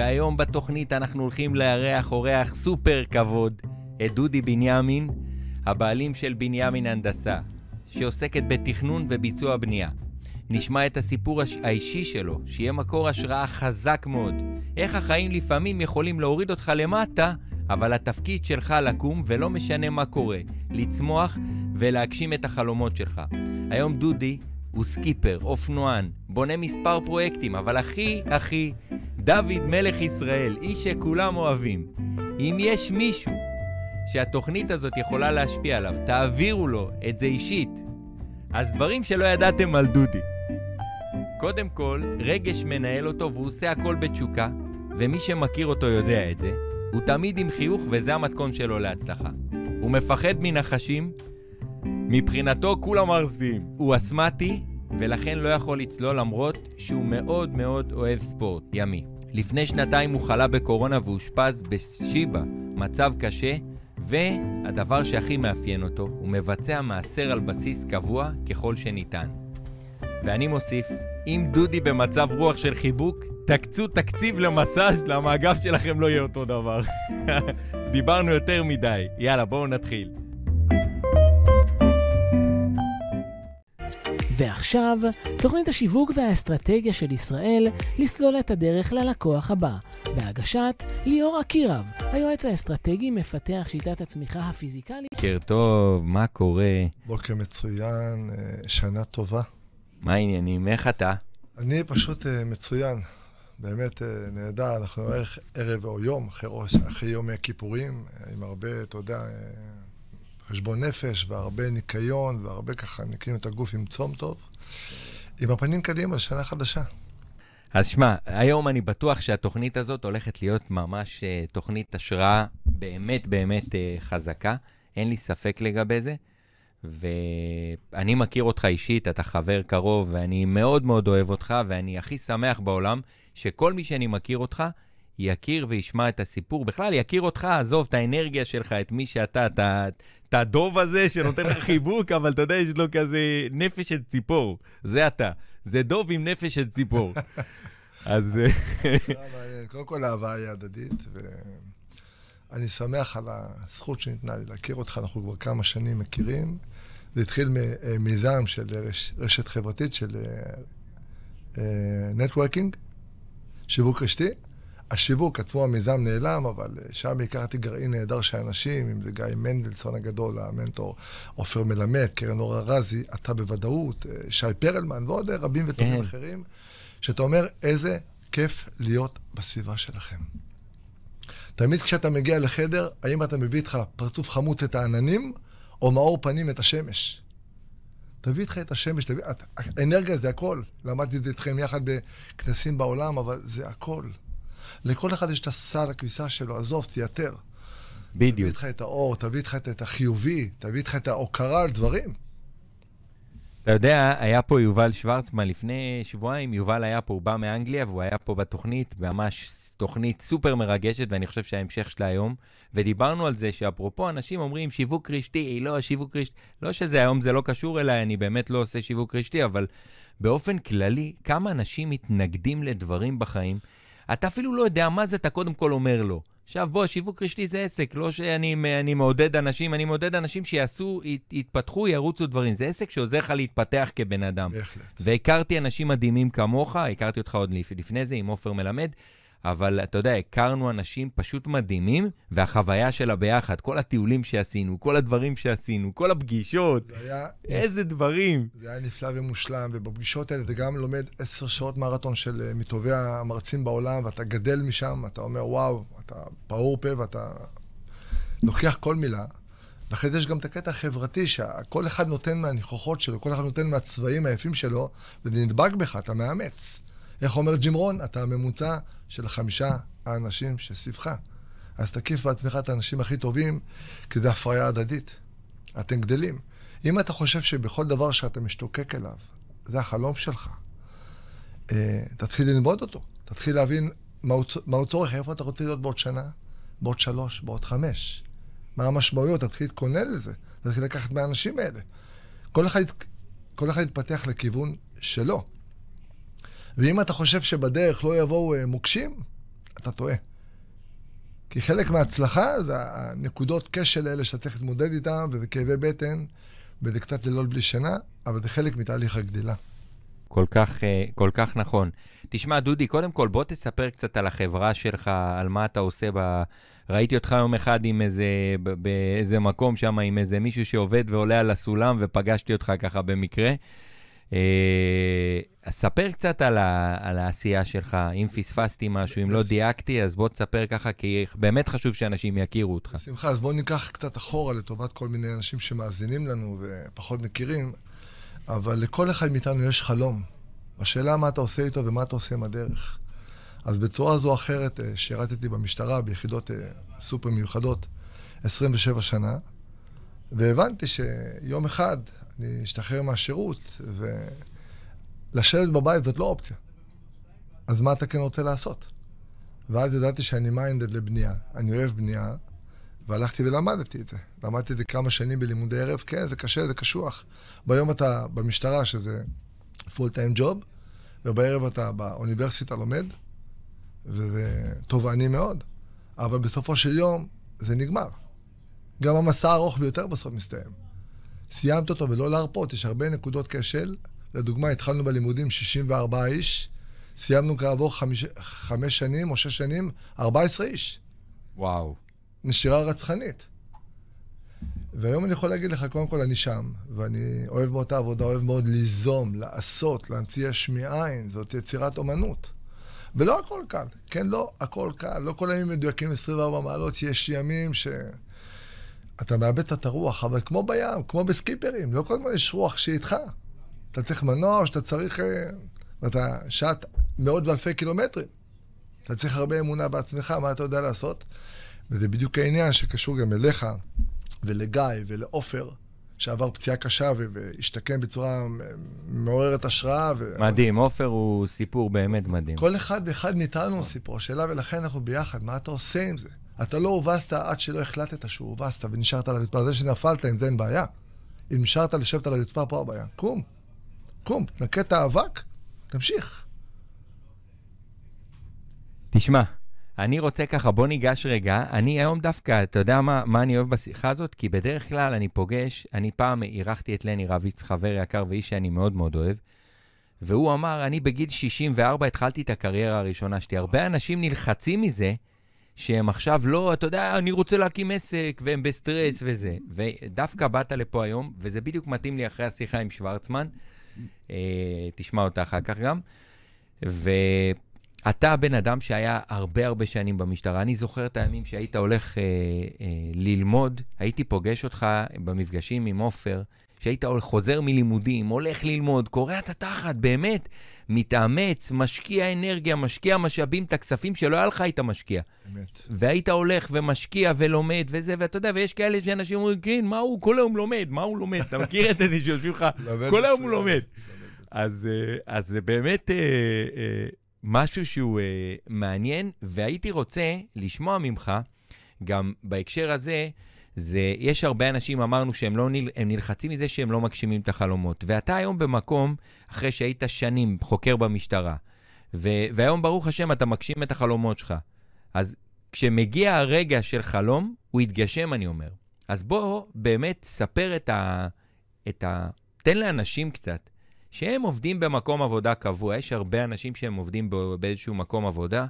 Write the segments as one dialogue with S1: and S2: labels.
S1: והיום בתוכנית אנחנו הולכים לארח אורח סופר כבוד, את דודי בנימין, הבעלים של בנימין הנדסה, שעוסקת בתכנון וביצוע בנייה. נשמע את הסיפור הש... האישי שלו, שיהיה מקור השראה חזק מאוד. איך החיים לפעמים יכולים להוריד אותך למטה, אבל התפקיד שלך לקום, ולא משנה מה קורה, לצמוח ולהגשים את החלומות שלך. היום דודי הוא סקיפר, אופנוען, בונה מספר פרויקטים, אבל הכי הכי, דוד מלך ישראל, איש שכולם אוהבים. אם יש מישהו שהתוכנית הזאת יכולה להשפיע עליו, תעבירו לו את זה אישית. אז דברים שלא ידעתם על דודי. קודם כל, רגש מנהל אותו והוא עושה הכל בתשוקה, ומי שמכיר אותו יודע את זה. הוא תמיד עם חיוך וזה המתכון שלו להצלחה. הוא מפחד מנחשים, מבחינתו כולם ארזים. הוא אסמטי, ולכן לא יכול לצלול למרות שהוא מאוד מאוד אוהב ספורט ימי. לפני שנתיים הוא חלה בקורונה ואושפז בשיבא, מצב קשה, והדבר שהכי מאפיין אותו, הוא מבצע מעשר על בסיס קבוע ככל שניתן. ואני מוסיף, אם דודי במצב רוח של חיבוק, תקצו תקציב למסאז' למה הגב שלכם לא יהיה אותו דבר. דיברנו יותר מדי. יאללה, בואו נתחיל.
S2: ועכשיו, תוכנית השיווק והאסטרטגיה של ישראל לסלול את הדרך ללקוח הבא, בהגשת ליאור אקירב, היועץ האסטרטגי מפתח שיטת הצמיחה הפיזיקלית.
S1: בוקר טוב, מה קורה?
S3: בוקר מצוין, אה, שנה טובה.
S1: מה העניינים? איך אתה?
S3: אני פשוט אה, מצוין, באמת אה, נהדר, אנחנו ערך ערב או יום, אחרי, ראש, אחרי יום הכיפורים, עם הרבה, אתה יודע, חשבון נפש והרבה ניקיון והרבה ככה נקיים את הגוף עם צום טוב, עם הפנים קדימה, שנה חדשה.
S1: אז שמע, היום אני בטוח שהתוכנית הזאת הולכת להיות ממש uh, תוכנית השראה באמת באמת uh, חזקה, אין לי ספק לגבי זה. ואני מכיר אותך אישית, אתה חבר קרוב, ואני מאוד מאוד אוהב אותך, ואני הכי שמח בעולם שכל מי שאני מכיר אותך, יכיר וישמע את הסיפור. בכלל, יכיר אותך, עזוב את האנרגיה שלך, את מי שאתה, את הדוב הזה שנותן לך חיבוק, אבל אתה יודע, יש לו כזה נפש של ציפור. זה אתה. זה דוב עם נפש של ציפור. אז...
S3: קודם כל, האהבה היא הדדית, ואני שמח על הזכות שניתנה לי להכיר אותך, אנחנו כבר כמה שנים מכירים. זה התחיל ממיזם של רש, רשת חברתית של נטוורקינג, uh, שיווק רשתי. השיווק עצמו, המיזם נעלם, אבל אה, שם הכרתי גרעין נהדר של אנשים, אם זה גיא מנדלסון הגדול, המנטור, עופר מלמד, קרן אור ארזי, אתה בוודאות, אה, שי פרלמן ועוד אה, רבים וטובים כן. אחרים, שאתה אומר, איזה כיף להיות בסביבה שלכם. תמיד כשאתה מגיע לחדר, האם אתה מביא איתך פרצוף חמוץ את העננים, או מאור פנים את השמש? תביא איתך את השמש, תביא... אנרגיה זה הכל. למדתי את זה איתכם יחד בכנסים בעולם, אבל זה הכל. לכל אחד יש את הסל הכביסה שלו, עזוב, תייתר.
S1: בדיוק.
S3: תביא איתך את האור, תביא איתך את החיובי, תביא איתך את ההוקרה על דברים.
S1: אתה יודע, היה פה יובל שוורצמן לפני שבועיים, יובל היה פה, הוא בא מאנגליה והוא היה פה בתוכנית, ממש תוכנית סופר מרגשת, ואני חושב שההמשך שלה היום. ודיברנו על זה שאפרופו אנשים אומרים שיווק רשתי, לא, שיווק רשתי, לא שזה היום זה לא קשור אליי, אני באמת לא עושה שיווק רשתי, אבל באופן כללי, כמה אנשים מתנגדים לדברים בחיים, אתה אפילו לא יודע מה זה, אתה קודם כל אומר לו. עכשיו בוא, שיווק רשתי זה עסק, לא שאני מעודד אנשים, אני מעודד אנשים שיעשו, יתפתחו, ירוצו דברים. זה עסק שעוזר לך להתפתח כבן אדם.
S3: בהחלט.
S1: והכרתי אנשים מדהימים כמוך, הכרתי אותך עוד לפני זה עם עופר מלמד, אבל אתה יודע, הכרנו אנשים פשוט מדהימים, והחוויה שלה ביחד, כל הטיולים שעשינו, כל הדברים שעשינו, כל הפגישות, היה... איזה דברים.
S3: זה היה נפלא ומושלם, ובפגישות האלה אתה גם לומד עשר שעות מרתון של אה, מטובי המרצים בעולם, ואתה גדל משם, אתה אומר, וואו, אתה פעור פה ואתה לוקח כל מילה. ואחרי זה יש גם את הקטע החברתי, שכל אחד נותן מהניחוחות שלו, כל אחד נותן מהצבעים היפים שלו, וזה נדבק בך, אתה מאמץ. איך אומר ג'ים רון? אתה הממוצע של חמישה האנשים שסביבך. אז תקיף בעצמך את האנשים הכי טובים, כי זה הפריה הדדית. אתם גדלים. אם אתה חושב שבכל דבר שאתה משתוקק אליו, זה החלום שלך, אה, תתחיל ללמוד אותו. תתחיל להבין מהו, מהו צורך, איפה אתה רוצה להיות בעוד שנה, בעוד שלוש, בעוד חמש. מה המשמעויות, תתחיל להתכונן לזה. תתחיל לקחת מהאנשים האלה. כל אחד, כל אחד יתפתח לכיוון שלו. ואם אתה חושב שבדרך לא יבואו אה, מוקשים, אתה טועה. כי חלק מההצלחה זה הנקודות כשל האלה שאתה צריך להתמודד איתן, וזה כאבי בטן, וזה קצת לילות בלי שינה, אבל זה חלק מתהליך הגדילה.
S1: כל כך, אה, כל כך נכון. תשמע, דודי, קודם כל, בוא תספר קצת על החברה שלך, על מה אתה עושה ב... ראיתי אותך יום אחד עם איזה, באיזה מקום שם, עם איזה מישהו שעובד ועולה על הסולם, ופגשתי אותך ככה במקרה. אה, ספר קצת על, ה, על העשייה שלך, אם פספסתי משהו, אם לא דייקתי, אז בוא תספר ככה, כי באמת חשוב שאנשים יכירו אותך.
S3: בשמחה, אז בוא ניקח קצת אחורה לטובת כל מיני אנשים שמאזינים לנו ופחות מכירים, אבל לכל אחד מאיתנו יש חלום. השאלה מה אתה עושה איתו ומה אתה עושה עם הדרך. אז בצורה זו או אחרת, אה, שירתתי במשטרה ביחידות אה, סופר מיוחדות 27 שנה, והבנתי שיום אחד אני אשתחרר מהשירות, ולשבת בבית זאת לא אופציה. אז מה אתה כן רוצה לעשות? ואז ידעתי שאני minded לבנייה. אני אוהב בנייה, והלכתי ולמדתי את זה. למדתי את זה כמה שנים בלימודי ערב, כן, זה קשה, זה קשוח. ביום אתה במשטרה, שזה full time job, ובערב אתה באוניברסיטה לומד, וזה תובעני מאוד, אבל בסופו של יום זה נגמר. גם המסע הארוך ביותר בסוף מסתיים. סיימת אותו ולא להרפות, יש הרבה נקודות כשל. לדוגמה, התחלנו בלימודים 64 איש, סיימנו כעבור חמש, חמש שנים או שש שנים, 14 איש.
S1: וואו.
S3: נשירה רצחנית. והיום אני יכול להגיד לך, קודם כל אני שם, ואני אוהב מאוד את העבודה, אוהב מאוד ליזום, לעשות, להמציא יש מאין, זאת יצירת אומנות. ולא הכל קל, כן? לא הכל קל, לא כל הימים מדויקים 24 מעלות, יש ימים ש... אתה מאבד את הרוח, אבל כמו בים, כמו בסקיפרים, לא כל הזמן יש רוח שהיא איתך. אתה צריך מנוע שאתה צריך... אה, ואתה שעת מאות ואלפי קילומטרים. אתה צריך הרבה אמונה בעצמך, מה אתה יודע לעשות. וזה בדיוק העניין שקשור גם אליך, ולגיא, ולעופר, שעבר פציעה קשה והשתקם בצורה מעוררת השראה. ו...
S1: מדהים, עופר הוא סיפור באמת מדהים.
S3: כל אחד ואחד מאיתנו הוא סיפור השאלה, ולכן אנחנו ביחד, מה אתה עושה עם זה? אתה לא הובסת עד שלא החלטת שהוא הובסת ונשארת על הרצפה. זה שנפלת, עם זה אין בעיה. אם נשארת לשבת על הרצפה, פה הבעיה. קום. קום, תנקה את האבק, תמשיך.
S1: תשמע, אני רוצה ככה, בוא ניגש רגע. אני היום דווקא, אתה יודע מה, מה אני אוהב בשיחה הזאת? כי בדרך כלל אני פוגש, אני פעם אירחתי את לני רביץ, חבר יקר ואיש שאני מאוד מאוד אוהב, והוא אמר, אני בגיל 64 התחלתי את הקריירה הראשונה שלי. הרבה אנשים נלחצים מזה, שהם עכשיו לא, אתה יודע, אני רוצה להקים עסק, והם בסטרס וזה. ודווקא באת לפה היום, וזה בדיוק מתאים לי אחרי השיחה עם שוורצמן. אה, תשמע אותה אחר כך גם. ואתה הבן אדם שהיה הרבה הרבה שנים במשטרה. אני זוכר את הימים שהיית הולך אה, אה, ללמוד, הייתי פוגש אותך במפגשים עם עופר, שהיית חוזר מלימודים, הולך ללמוד, קורע את התחת, באמת, מתאמץ, משקיע אנרגיה, משקיע משאבים, את הכספים שלא היה לך היית משקיע.
S3: אמת.
S1: והיית הולך ומשקיע ולומד וזה, ואתה יודע, ויש כאלה שאנשים אומרים, כן, מה הוא כל היום לומד? מה הוא לומד? אתה מכיר את זה שיושבים לך, כל היום הוא לומד. אז, אה, אז זה באמת אה, אה, משהו שהוא מעניין, והייתי רוצה לשמוע ממך, גם בהקשר הזה, זה, יש הרבה אנשים, אמרנו שהם לא, הם נלחצים מזה שהם לא מגשימים את החלומות. ואתה היום במקום, אחרי שהיית שנים חוקר במשטרה, ו, והיום, ברוך השם, אתה מגשים את החלומות שלך. אז כשמגיע הרגע של חלום, הוא יתגשם, אני אומר. אז בוא באמת ספר את ה... את ה... תן לאנשים קצת, שהם עובדים במקום עבודה קבוע. יש הרבה אנשים שהם עובדים באיזשהו מקום עבודה.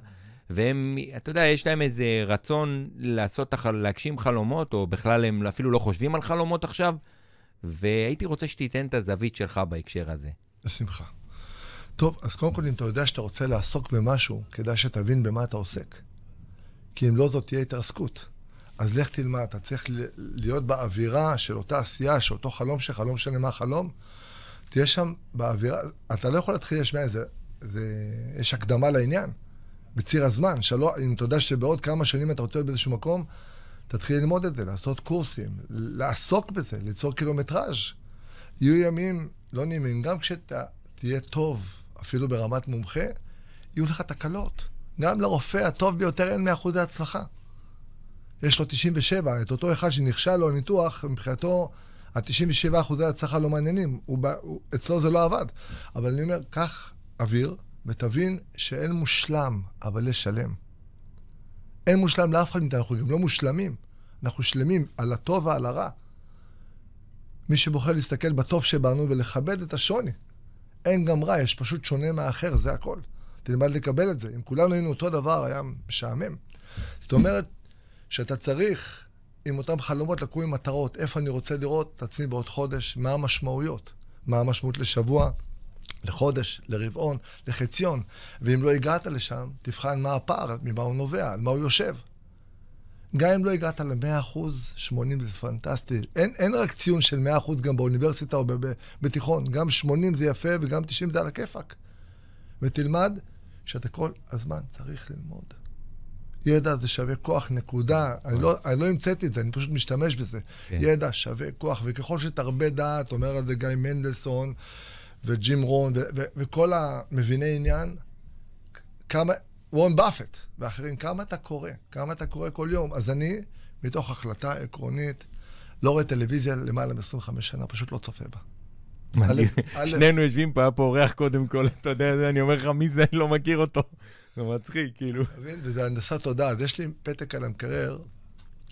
S1: והם, אתה יודע, יש להם איזה רצון לעשות, להגשים חלומות, או בכלל הם אפילו לא חושבים על חלומות עכשיו, והייתי רוצה שתיתן את הזווית שלך בהקשר הזה.
S3: בשמחה. טוב, אז קודם כל, אם אתה יודע שאתה רוצה לעסוק במשהו, כדאי שתבין במה אתה עוסק. כי אם לא, זאת תהיה התרסקות. אז לך תלמד, אתה צריך להיות באווירה של אותה עשייה, של אותו חלום שלך, לא משנה מה החלום, תהיה שם באווירה, אתה לא יכול להתחיל לשמוע איזה, זה, יש הקדמה לעניין. בציר הזמן. שלא, אם אתה יודע שבעוד כמה שנים אתה רוצה להיות באיזשהו מקום, תתחיל ללמוד את זה, לעשות קורסים, לעסוק בזה, ליצור קילומטראז'. יהיו ימים לא נעימים, גם כשאתה תהיה טוב, אפילו ברמת מומחה, יהיו לך תקלות. גם לרופא הטוב ביותר אין 100% הצלחה. יש לו 97, את אותו אחד שנכשל לו הניתוח, מבחינתו ה-97 אחוזי הצלחה לא מעניינים, הוא, הוא, אצלו זה לא עבד. אבל אני אומר, קח אוויר, ותבין שאין מושלם, אבל יש שלם. אין מושלם לאף אחד מאיתנו, אנחנו גם לא מושלמים. אנחנו שלמים על הטוב ועל הרע. מי שבוחר להסתכל בטוב שבנו ולכבד את השוני. אין גם רע, יש פשוט שונה מהאחר, זה הכל. תלמד לקבל את זה. אם כולנו היינו אותו דבר, היה משעמם. זאת אומרת שאתה צריך, עם אותם חלומות, לקום עם מטרות. איפה אני רוצה לראות את עצמי בעוד חודש, מה המשמעויות. מה המשמעות לשבוע, לחודש, לרבעון, לחציון. ואם לא הגעת לשם, תבחן מה הפער, ממה הוא נובע, על מה הוא יושב. גם אם לא הגעת ל-100%, 80 זה פנטסטי. אין, אין רק ציון של 100% גם באוניברסיטה או בתיכון. גם 80 זה יפה וגם 90 זה על הכיפאק. ותלמד שאתה כל הזמן צריך ללמוד. ידע זה שווה כוח, נקודה. אני לא, אני לא המצאתי את זה, אני פשוט משתמש בזה. כן. ידע שווה כוח, וככל שתרבה דעת, אומר על זה גיא מנדלסון וג'ים רון ו- ו- וכל המביני עניין, כמה, וורן באפט ואחרים, כמה אתה קורא? כמה אתה קורא כל יום? אז אני, מתוך החלטה עקרונית, לא רואה טלוויזיה למעלה מ-25 שנה, פשוט לא צופה בה.
S1: שנינו יושבים פה, היה פה אורח קודם כל, אתה יודע, אני אומר לך, מי זה, אני לא מכיר אותו. זה מצחיק, כאילו.
S3: אתה מבין? וזה הנדסת תודעה. אז יש לי פתק על המקרר,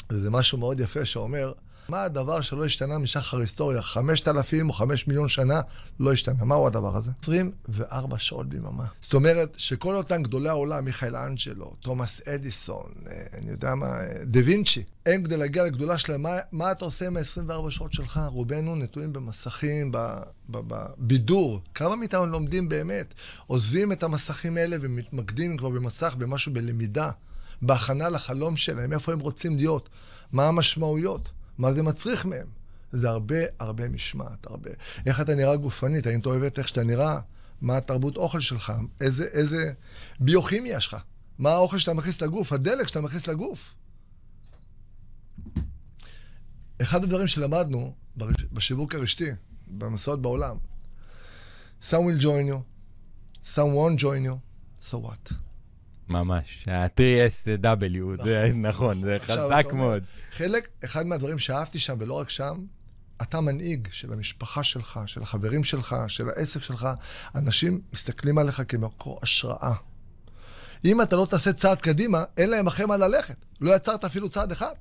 S3: וזה משהו מאוד יפה שאומר, מה הדבר שלא השתנה משחר היסטוריה? חמשת אלפים או חמש מיליון שנה לא השתנה. מהו הדבר הזה? 24 שעות ביממה. זאת אומרת שכל אותם גדולי העולם, מיכאל אנג'לו, תומאס אדיסון, אה, אני יודע מה, אה, דה וינצ'י, הם כדי להגיע לגדולה שלהם, מה, מה אתה עושה עם ה-24 שעות שלך? רובנו נטועים במסכים, בבידור. כמה מאיתנו לומדים באמת? עוזבים את המסכים האלה ומתמקדים כבר במסך, במשהו בלמידה, בהכנה לחלום שלהם, איפה הם רוצים להיות, מה המשמעויות. מה זה מצריך מהם? זה הרבה הרבה משמעת, הרבה. איך אתה נראה גופנית, האם אתה אוהב איך שאתה נראה? מה התרבות אוכל שלך? איזה, איזה ביוכימיה שלך? מה האוכל שאתה מכניס לגוף? הדלק שאתה מכניס לגוף? אחד הדברים שלמדנו בשיווק הרשתי, במסעות בעולם, some will join you, some won't join you, so what?
S1: ממש, ה-3SW, זה נכון, זה חזק מאוד.
S3: חלק, אחד מהדברים שאהבתי שם, ולא רק שם, אתה מנהיג של המשפחה שלך, של החברים שלך, של העסק שלך, אנשים מסתכלים עליך כמקור השראה. אם אתה לא תעשה צעד קדימה, אין להם אחרי מה ללכת. לא יצרת אפילו צעד אחד.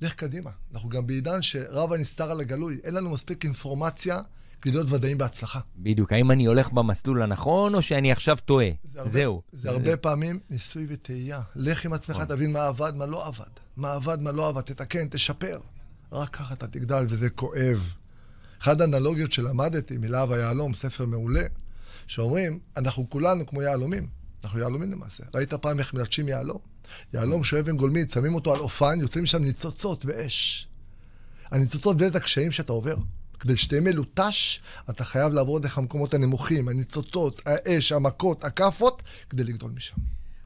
S3: לך קדימה. אנחנו גם בעידן שרב הנסתר על הגלוי. אין לנו מספיק אינפורמציה כדי להיות ודאים בהצלחה.
S1: בדיוק, האם אני הולך במסלול הנכון, או שאני עכשיו טועה? זה הרבה, זהו.
S3: זה, זה הרבה פעמים ניסוי וטעייה. לך עם עצמך, נכון. תבין מה עבד, מה לא עבד. מה עבד, מה לא עבד, תתקן, תשפר. רק ככה אתה תגדל, וזה כואב. אחת האנלוגיות שלמדתי מלהב היהלום, ספר מעולה, שאומרים, אנחנו כולנו כמו יהלומים. אנחנו יהלומים למעשה. ראית פעם איך מלטשים יהלום? יהלום שהוא אבן גולמית, שמים אותו על אופן, יוצאים משם ניצוצות ואש. הניצוצות ואת הקשיים שאתה עובר. כדי שתהיה מלוטש, אתה חייב לעבור דרך המקומות הנמוכים, הניצוצות, האש, המכות, הכאפות, כדי לגדול משם.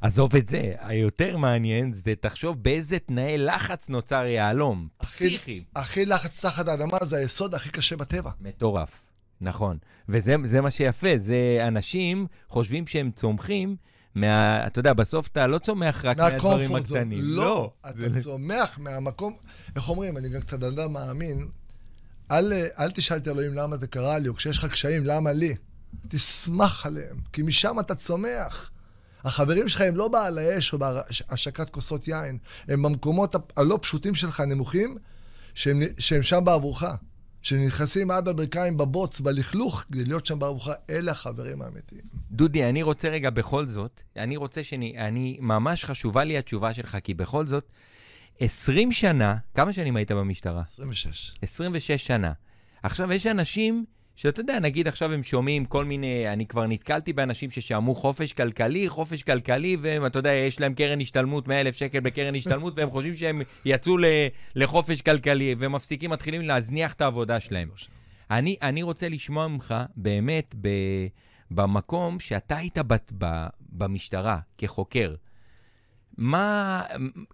S1: עזוב את זה, היותר מעניין זה תחשוב באיזה תנאי לחץ נוצר יהלום, פסיכי.
S3: הכי לחץ תחת האדמה זה היסוד הכי קשה בטבע.
S1: מטורף, נכון. וזה מה שיפה, זה אנשים חושבים שהם צומחים. מה, אתה יודע, בסוף אתה לא צומח רק מהדברים הקטנים.
S3: לא, לא, אתה זה... צומח מהמקום, איך אומרים, אני גם קצת אדם מאמין, אל, אל תשאל את אלוהים למה זה קרה לי, או כשיש לך קשיים, למה לי? תשמח עליהם, כי משם אתה צומח. החברים שלך הם לא בעל האש או בהשקת כוסות יין, הם במקומות הלא פשוטים שלך, נמוכים, שהם, שהם שם בעבורך. שנכנסים עד הברכיים בבוץ, בלכלוך, כדי להיות שם בעבורך, אלה החברים האמיתיים.
S1: דודי, אני רוצה רגע בכל זאת, אני רוצה שאני, אני, ממש חשובה לי התשובה שלך, כי בכל זאת, 20 שנה, כמה שנים היית במשטרה?
S3: 26.
S1: 26 שנה. עכשיו, יש אנשים שאתה יודע, נגיד עכשיו הם שומעים כל מיני, אני כבר נתקלתי באנשים ששמעו חופש כלכלי, חופש כלכלי, ואתה יודע, יש להם קרן השתלמות, 100 אלף שקל בקרן השתלמות, והם חושבים שהם יצאו לחופש כלכלי, ומפסיקים, מתחילים להזניח את העבודה שלהם. אני, אני רוצה לשמוע ממך, באמת, ב, במקום שאתה היית בת, ב, במשטרה, כחוקר. מה,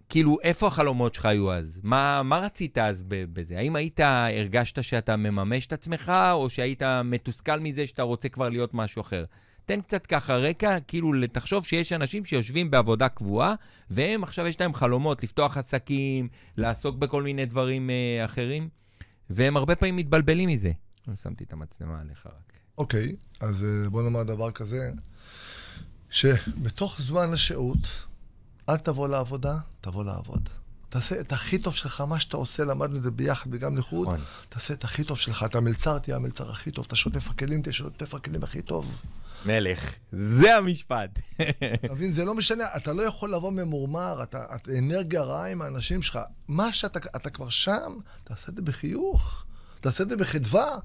S1: כאילו, איפה החלומות שלך היו אז? מה, מה רצית אז בזה? האם היית, הרגשת שאתה מממש את עצמך, או שהיית מתוסכל מזה שאתה רוצה כבר להיות משהו אחר? תן קצת ככה רקע, כאילו, תחשוב שיש אנשים שיושבים בעבודה קבועה, והם עכשיו יש להם חלומות לפתוח עסקים, לעסוק בכל מיני דברים uh, אחרים, והם הרבה פעמים מתבלבלים מזה. שמתי את המצלמה עליך רק.
S3: אוקיי, okay, אז אה, בוא נאמר דבר כזה, שבתוך זמן השהות, אל תבוא לעבודה, תבוא לעבוד. תעשה את הכי טוב שלך, מה שאתה עושה, למדנו את זה ביחד וגם לחוד,
S1: נכון.
S3: תעשה את הכי טוב שלך. אתה מלצר, תהיה המלצר הכי טוב, אתה שוטף הכלים, תהיה שוטף הכלים הכי טוב.
S1: מלך. זה המשפט.
S3: אתה מבין? זה לא משנה, אתה לא יכול לבוא ממורמר, אתה, אתה אנרגיה רעה עם האנשים שלך. מה שאתה אתה כבר שם, תעשה את זה בחיוך. תעשה את זה בחדווה.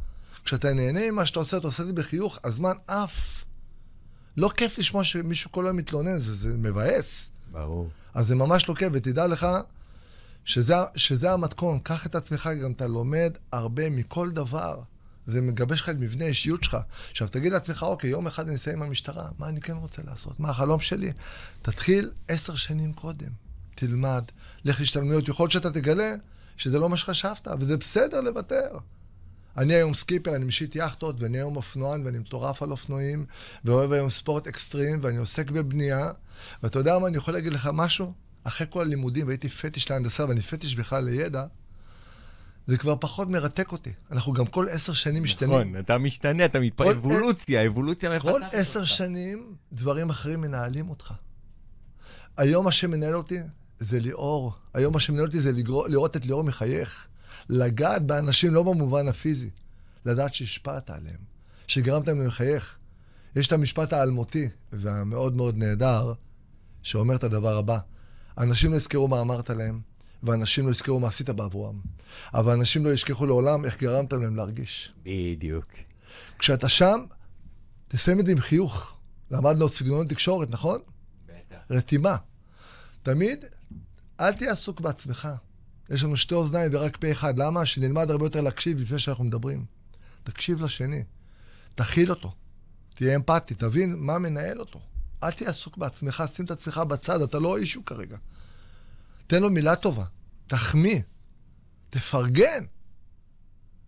S3: כשאתה נהנה ממה שאתה עושה, אתה עושה את זה בחיוך, הזמן עף. לא כיף לשמוע שמישהו כל היום מתלונן, זה, זה מבאס.
S1: ברור.
S3: אז זה ממש כיף, ותדע לך שזה, שזה המתכון. קח את עצמך, גם אתה לומד הרבה מכל דבר. זה מגבש לך את מבנה האישיות שלך. עכשיו, תגיד לעצמך, אוקיי, יום אחד אני אסיים עם המשטרה, מה אני כן רוצה לעשות? מה החלום שלי? תתחיל עשר שנים קודם. תלמד, לך להשתלמויות. יכול להיות שאתה תגלה שזה לא מה שחשבת, וזה בסדר לוותר. אני היום סקיפר, אני משיט יאכטות, ואני היום אופנוען, ואני מטורף על אופנועים, ואוהב היום ספורט אקסטרים, ואני עוסק בבנייה. ואתה יודע מה, אני יכול להגיד לך משהו? אחרי כל הלימודים, והייתי פטיש להנדסה, ואני פטיש בכלל לידע, זה כבר פחות מרתק אותי. אנחנו גם כל עשר שנים משתנים.
S1: נכון, אתה משתנה, אתה מתפ...
S3: כל-
S1: אבולוציה, אבולוציה מפתחת
S3: כל
S1: אותך.
S3: עשר שנים דברים אחרים מנהלים אותך. היום מה שמנהל אותי זה ליאור. היום מה שמנהל אותי זה לראות את ליאור מחייך. לגעת באנשים לא במובן הפיזי, לדעת שהשפעת עליהם, שגרמת להם לחייך. יש את המשפט האלמותי והמאוד מאוד נהדר, שאומר את הדבר הבא: אנשים לא יזכרו מה אמרת להם, ואנשים לא יזכרו מה עשית בעבורם. אבל אנשים לא ישכחו לעולם איך גרמת להם להרגיש.
S1: בדיוק.
S3: כשאתה שם, תסיים את זה עם חיוך. למדנו עוד סגנון תקשורת, נכון?
S1: בטח.
S3: רתימה. תמיד, אל תהיה עסוק בעצמך. יש לנו שתי אוזניים ורק פה אחד. למה? שנלמד הרבה יותר להקשיב לפני שאנחנו מדברים. תקשיב לשני. תכיל אותו. תהיה אמפתי, תבין מה מנהל אותו. אל תהיה עסוק בעצמך, שים את עצמך בצד, אתה לא issue כרגע. תן לו מילה טובה, תחמיא, תפרגן.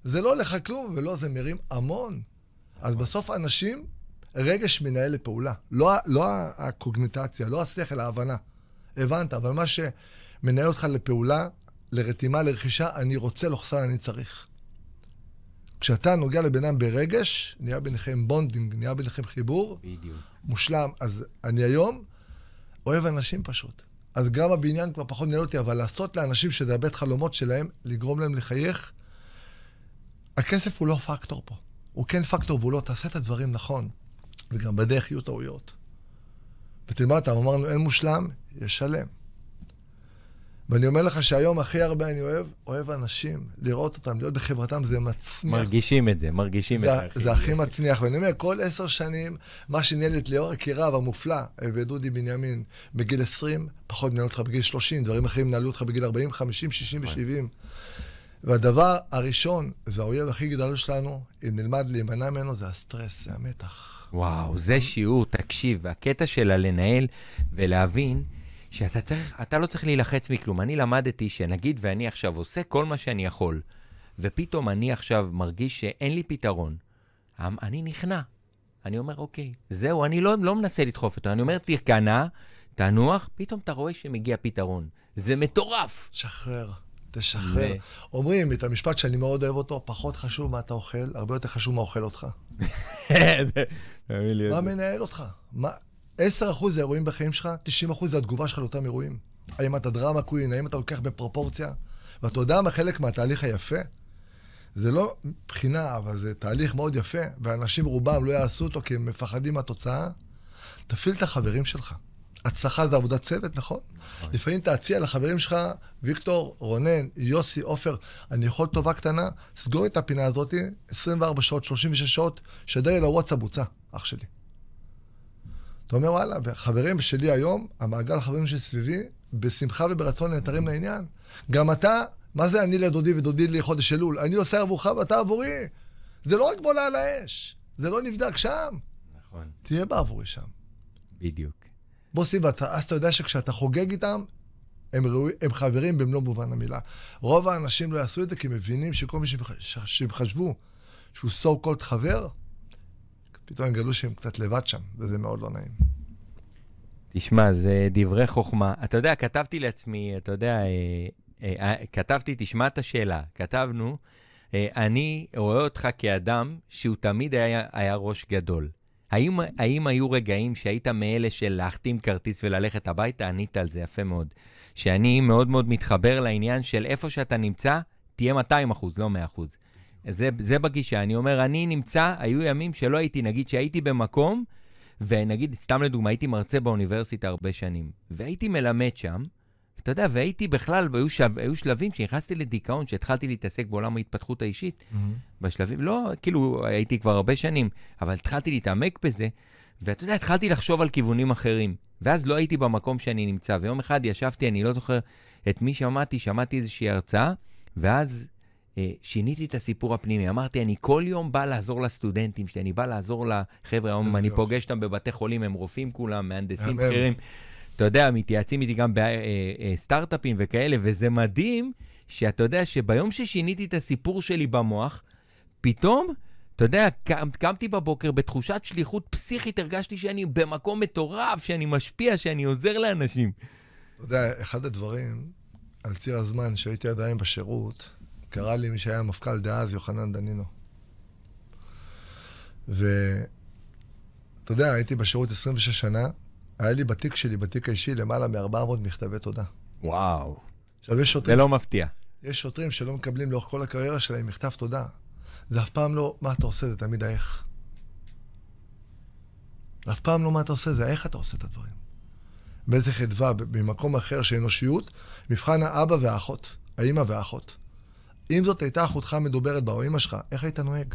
S3: זה לא עולה כלום, ולא, זה מרים המון. אז בסוף אנשים, רגש מנהל לפעולה. לא, לא ה- הקוגניציה, לא השכל, ההבנה. הבנת, אבל מה שמנהל אותך לפעולה, לרתימה, לרכישה, אני רוצה, לוחסן, אני צריך. כשאתה נוגע לבן אדם ברגש, נהיה ביניכם bonding, נהיה ביניכם חיבור,
S1: בדיוק.
S3: מושלם. אז אני היום אוהב אנשים פשוט. אז גם הבניין כבר פחות מנהל אותי, אבל לעשות לאנשים שזה הבית חלומות שלהם, לגרום להם לחייך, הכסף הוא לא פקטור פה. הוא כן פקטור והוא לא, תעשה את הדברים נכון. וגם בדרך יהיו טעויות. ותלמד אמרנו, אין מושלם, יש שלם. ואני אומר לך שהיום הכי הרבה אני אוהב, אוהב אנשים, לראות אותם, להיות בחברתם, זה מצמיח.
S1: מרגישים את זה, מרגישים את
S3: זה,
S1: זה.
S3: זה הכי מצמיח, ואני אומר, כל עשר שנים, מה שניהל את ליאור יקיריו המופלא ודודי בנימין בגיל 20, פחות מנהל אותך בגיל 30, דברים אחרים ינהלו אותך בגיל 40, 50, 60 ו-70. והדבר הראשון והאויב הכי גדול שלנו, אם נלמד להימנע ממנו, זה הסטרס, זה המתח.
S1: וואו, זה שיעור, תקשיב, הקטע של הלנהל ולהבין שאתה צריך, אתה לא צריך להילחץ מכלום. אני למדתי שנגיד ואני עכשיו עושה כל מה שאני יכול, ופתאום אני עכשיו מרגיש שאין לי פתרון, אמ- אני נכנע. אני אומר, אוקיי, זהו, אני לא, לא מנסה לדחוף אותו. אני אומר, תיכנע, תנוח, פתאום אתה רואה שמגיע פתרון. זה מטורף.
S3: שחרר, תשחרר.
S1: ו-
S3: אומרים את המשפט שאני מאוד אוהב אותו, פחות חשוב מה אתה אוכל, הרבה יותר חשוב מה אוכל אותך. מה מנהל אותך? מה... 10% זה אירועים בחיים שלך, 90% זה התגובה שלך לאותם אירועים. האם אתה דרמה קווין, האם אתה לוקח בפרופורציה? ואתה יודע מה חלק מהתהליך היפה? זה לא בחינה, אבל זה תהליך מאוד יפה, ואנשים רובם לא יעשו אותו כי הם מפחדים מהתוצאה. תפעיל את החברים שלך. הצלחה זה עבודת צוות, נכון? לפעמים תציע לחברים שלך, ויקטור, רונן, יוסי, עופר, אני יכול טובה קטנה, סגור את הפינה הזאת, 24 שעות, 36 שעות, שדר לי לוואטסאפ בוצע, אח שלי. אתה אומר, וואלה, וחברים שלי היום, המעגל החברים שסביבי, בשמחה וברצון נעתרים לעניין. גם אתה, מה זה אני לדודי ודודי לי חודש אלול? אני עושה עבורך ואתה עבורי. זה לא רק בולה על האש, זה לא נבדק שם.
S1: נכון,
S3: תהיה בעבורי שם.
S1: בדיוק.
S3: בוסי, ואתה, אז אתה יודע שכשאתה חוגג איתם, הם, ראוי, הם חברים במלוא מובן המילה. רוב האנשים לא יעשו את זה כי הם מבינים שכל מי שהם חשבו שהוא so called חבר, פתאום הם גלו שהם קצת לבד שם, וזה מאוד לא נעים.
S1: תשמע, זה דברי חוכמה. אתה יודע, כתבתי לעצמי, אתה יודע, אה, אה, אה, כתבתי, תשמע את השאלה. כתבנו, אני רואה אותך כאדם שהוא תמיד היה, היה ראש גדול. האם, האם היו רגעים שהיית מאלה של להחתים כרטיס וללכת הביתה? ענית על זה יפה מאוד. שאני מאוד מאוד מתחבר לעניין של איפה שאתה נמצא, תהיה 200 אחוז, לא 100 אחוז. זה, זה בגישה. אני אומר, אני נמצא, היו ימים שלא הייתי, נגיד שהייתי במקום, ונגיד, סתם לדוגמה, הייתי מרצה באוניברסיטה הרבה שנים, והייתי מלמד שם, אתה יודע, והייתי בכלל, היו, שו, היו שלבים שנכנסתי לדיכאון, שהתחלתי להתעסק בעולם ההתפתחות האישית. Mm-hmm. בשלבים, לא, כאילו, הייתי כבר הרבה שנים, אבל התחלתי להתעמק בזה, ואתה יודע, התחלתי לחשוב על כיוונים אחרים. ואז לא הייתי במקום שאני נמצא. ויום אחד ישבתי, אני לא זוכר את מי שמעתי, שמעתי איזושהי הרצאה, ואז שיניתי את הסיפור הפנימי. אמרתי, אני כל יום בא לעזור לסטודנטים שלי, אני בא לעזור לחבר'ה, היום אני פוגש אותם בבתי חולים, הם רופאים כולם, מהנדסים בכירים. אתה יודע, מתייעצים איתי גם בסטארט-אפים אה, אה, וכאלה, וזה מדהים שאתה יודע שביום ששיניתי את הסיפור שלי במוח, פתאום, אתה יודע, קם, קמתי בבוקר בתחושת שליחות פסיכית, הרגשתי שאני במקום מטורף, שאני משפיע, שאני עוזר לאנשים.
S3: אתה יודע, אחד הדברים על ציר הזמן שהייתי עדיין בשירות, קרא לי מי שהיה המפכ"ל דאז, יוחנן דנינו. ואתה יודע, הייתי בשירות 26 שנה, היה לי בתיק שלי, בתיק האישי, למעלה מ-400 מכתבי תודה.
S1: וואו.
S3: עכשיו, יש שוטרים...
S1: זה לא מפתיע.
S3: יש שוטרים שלא מקבלים לאורך כל הקריירה שלהם מכתב תודה. זה אף פעם לא מה אתה עושה, זה תמיד האיך. אף פעם לא מה אתה עושה, זה איך אתה עושה את הדברים. באיזה חדווה, במקום אחר של אנושיות, מבחן האבא והאחות, האימא והאחות. אם זאת הייתה אחותך מדוברת בה, או אימא שלך, איך היית נוהג?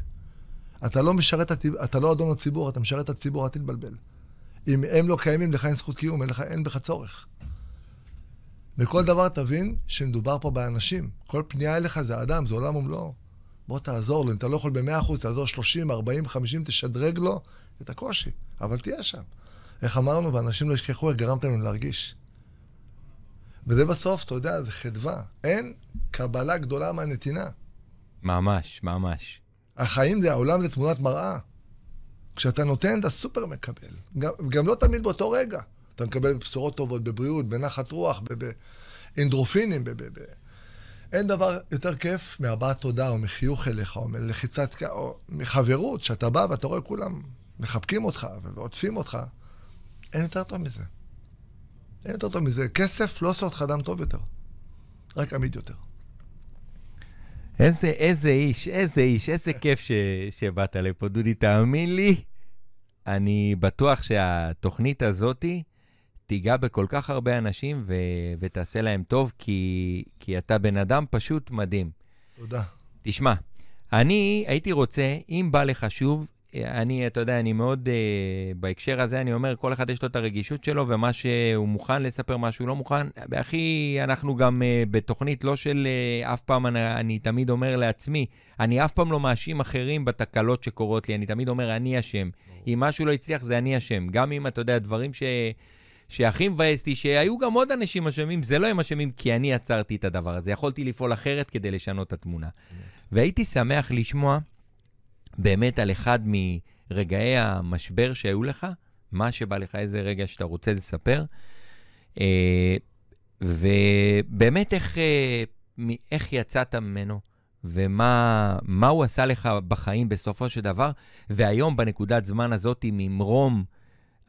S3: אתה לא משרת, אתה לא אדון הציבור, אתה משרת את הציבור, אל תתבלבל. אם הם לא קיימים, לך אין זכות קיום, אין, לך, אין בך צורך. בכל דבר תבין שמדובר פה באנשים. כל פנייה אליך זה אדם, זה עולם ומלואו. בוא תעזור לו, אם אתה לא יכול ב-100%, תעזור 30, 40, 50, תשדרג לו את הקושי, אבל תהיה שם. איך אמרנו, ואנשים לא ישכחו איך גרמתם לנו להרגיש. וזה בסוף, אתה יודע, זה חדווה. אין קבלה גדולה מהנתינה.
S1: ממש, ממש.
S3: החיים זה, העולם זה תמונת מראה. כשאתה נותן, אתה סופר מקבל. גם, גם לא תמיד באותו רגע. אתה מקבל בשורות טובות, בבריאות, בנחת רוח, באנדרופינים, אין דבר יותר כיף מהבעת תודה, או מחיוך אליך, או מלחיצת, או מחברות, שאתה בא ואתה רואה כולם מחבקים אותך ועוטפים אותך. אין יותר טוב מזה. אין יותר טוב מזה. כסף לא עושה אותך אדם טוב יותר, רק עמיד יותר.
S1: איזה, איזה איש, איזה איש, איזה כיף ש, שבאת לפה, דודי, תאמין לי. אני בטוח שהתוכנית הזאתי תיגע בכל כך הרבה אנשים ו, ותעשה להם טוב, כי, כי אתה בן אדם פשוט מדהים.
S3: תודה.
S1: תשמע, אני הייתי רוצה, אם בא לך שוב, אני, אתה יודע, אני מאוד, uh, בהקשר הזה, אני אומר, כל אחד יש לו את הרגישות שלו, ומה שהוא מוכן לספר, מה שהוא לא מוכן. הכי, אנחנו גם uh, בתוכנית לא של uh, אף פעם, אני, אני תמיד אומר לעצמי, אני אף פעם לא מאשים אחרים בתקלות שקורות לי, אני תמיד אומר, אני אשם. אם משהו לא הצליח, זה אני אשם. גם אם, אתה יודע, דברים ש... שהכי מבאס אותי, שהיו גם עוד אנשים אשמים, זה לא הם אשמים כי אני עצרתי את הדבר הזה. יכולתי לפעול אחרת כדי לשנות את התמונה. והייתי שמח לשמוע באמת על אחד מרגעי המשבר שהיו לך, מה שבא לך, איזה רגע שאתה רוצה לספר. אה, ובאמת, איך, אה, איך יצאת ממנו, ומה הוא עשה לך בחיים בסופו של דבר, והיום, בנקודת זמן הזאת, ממרום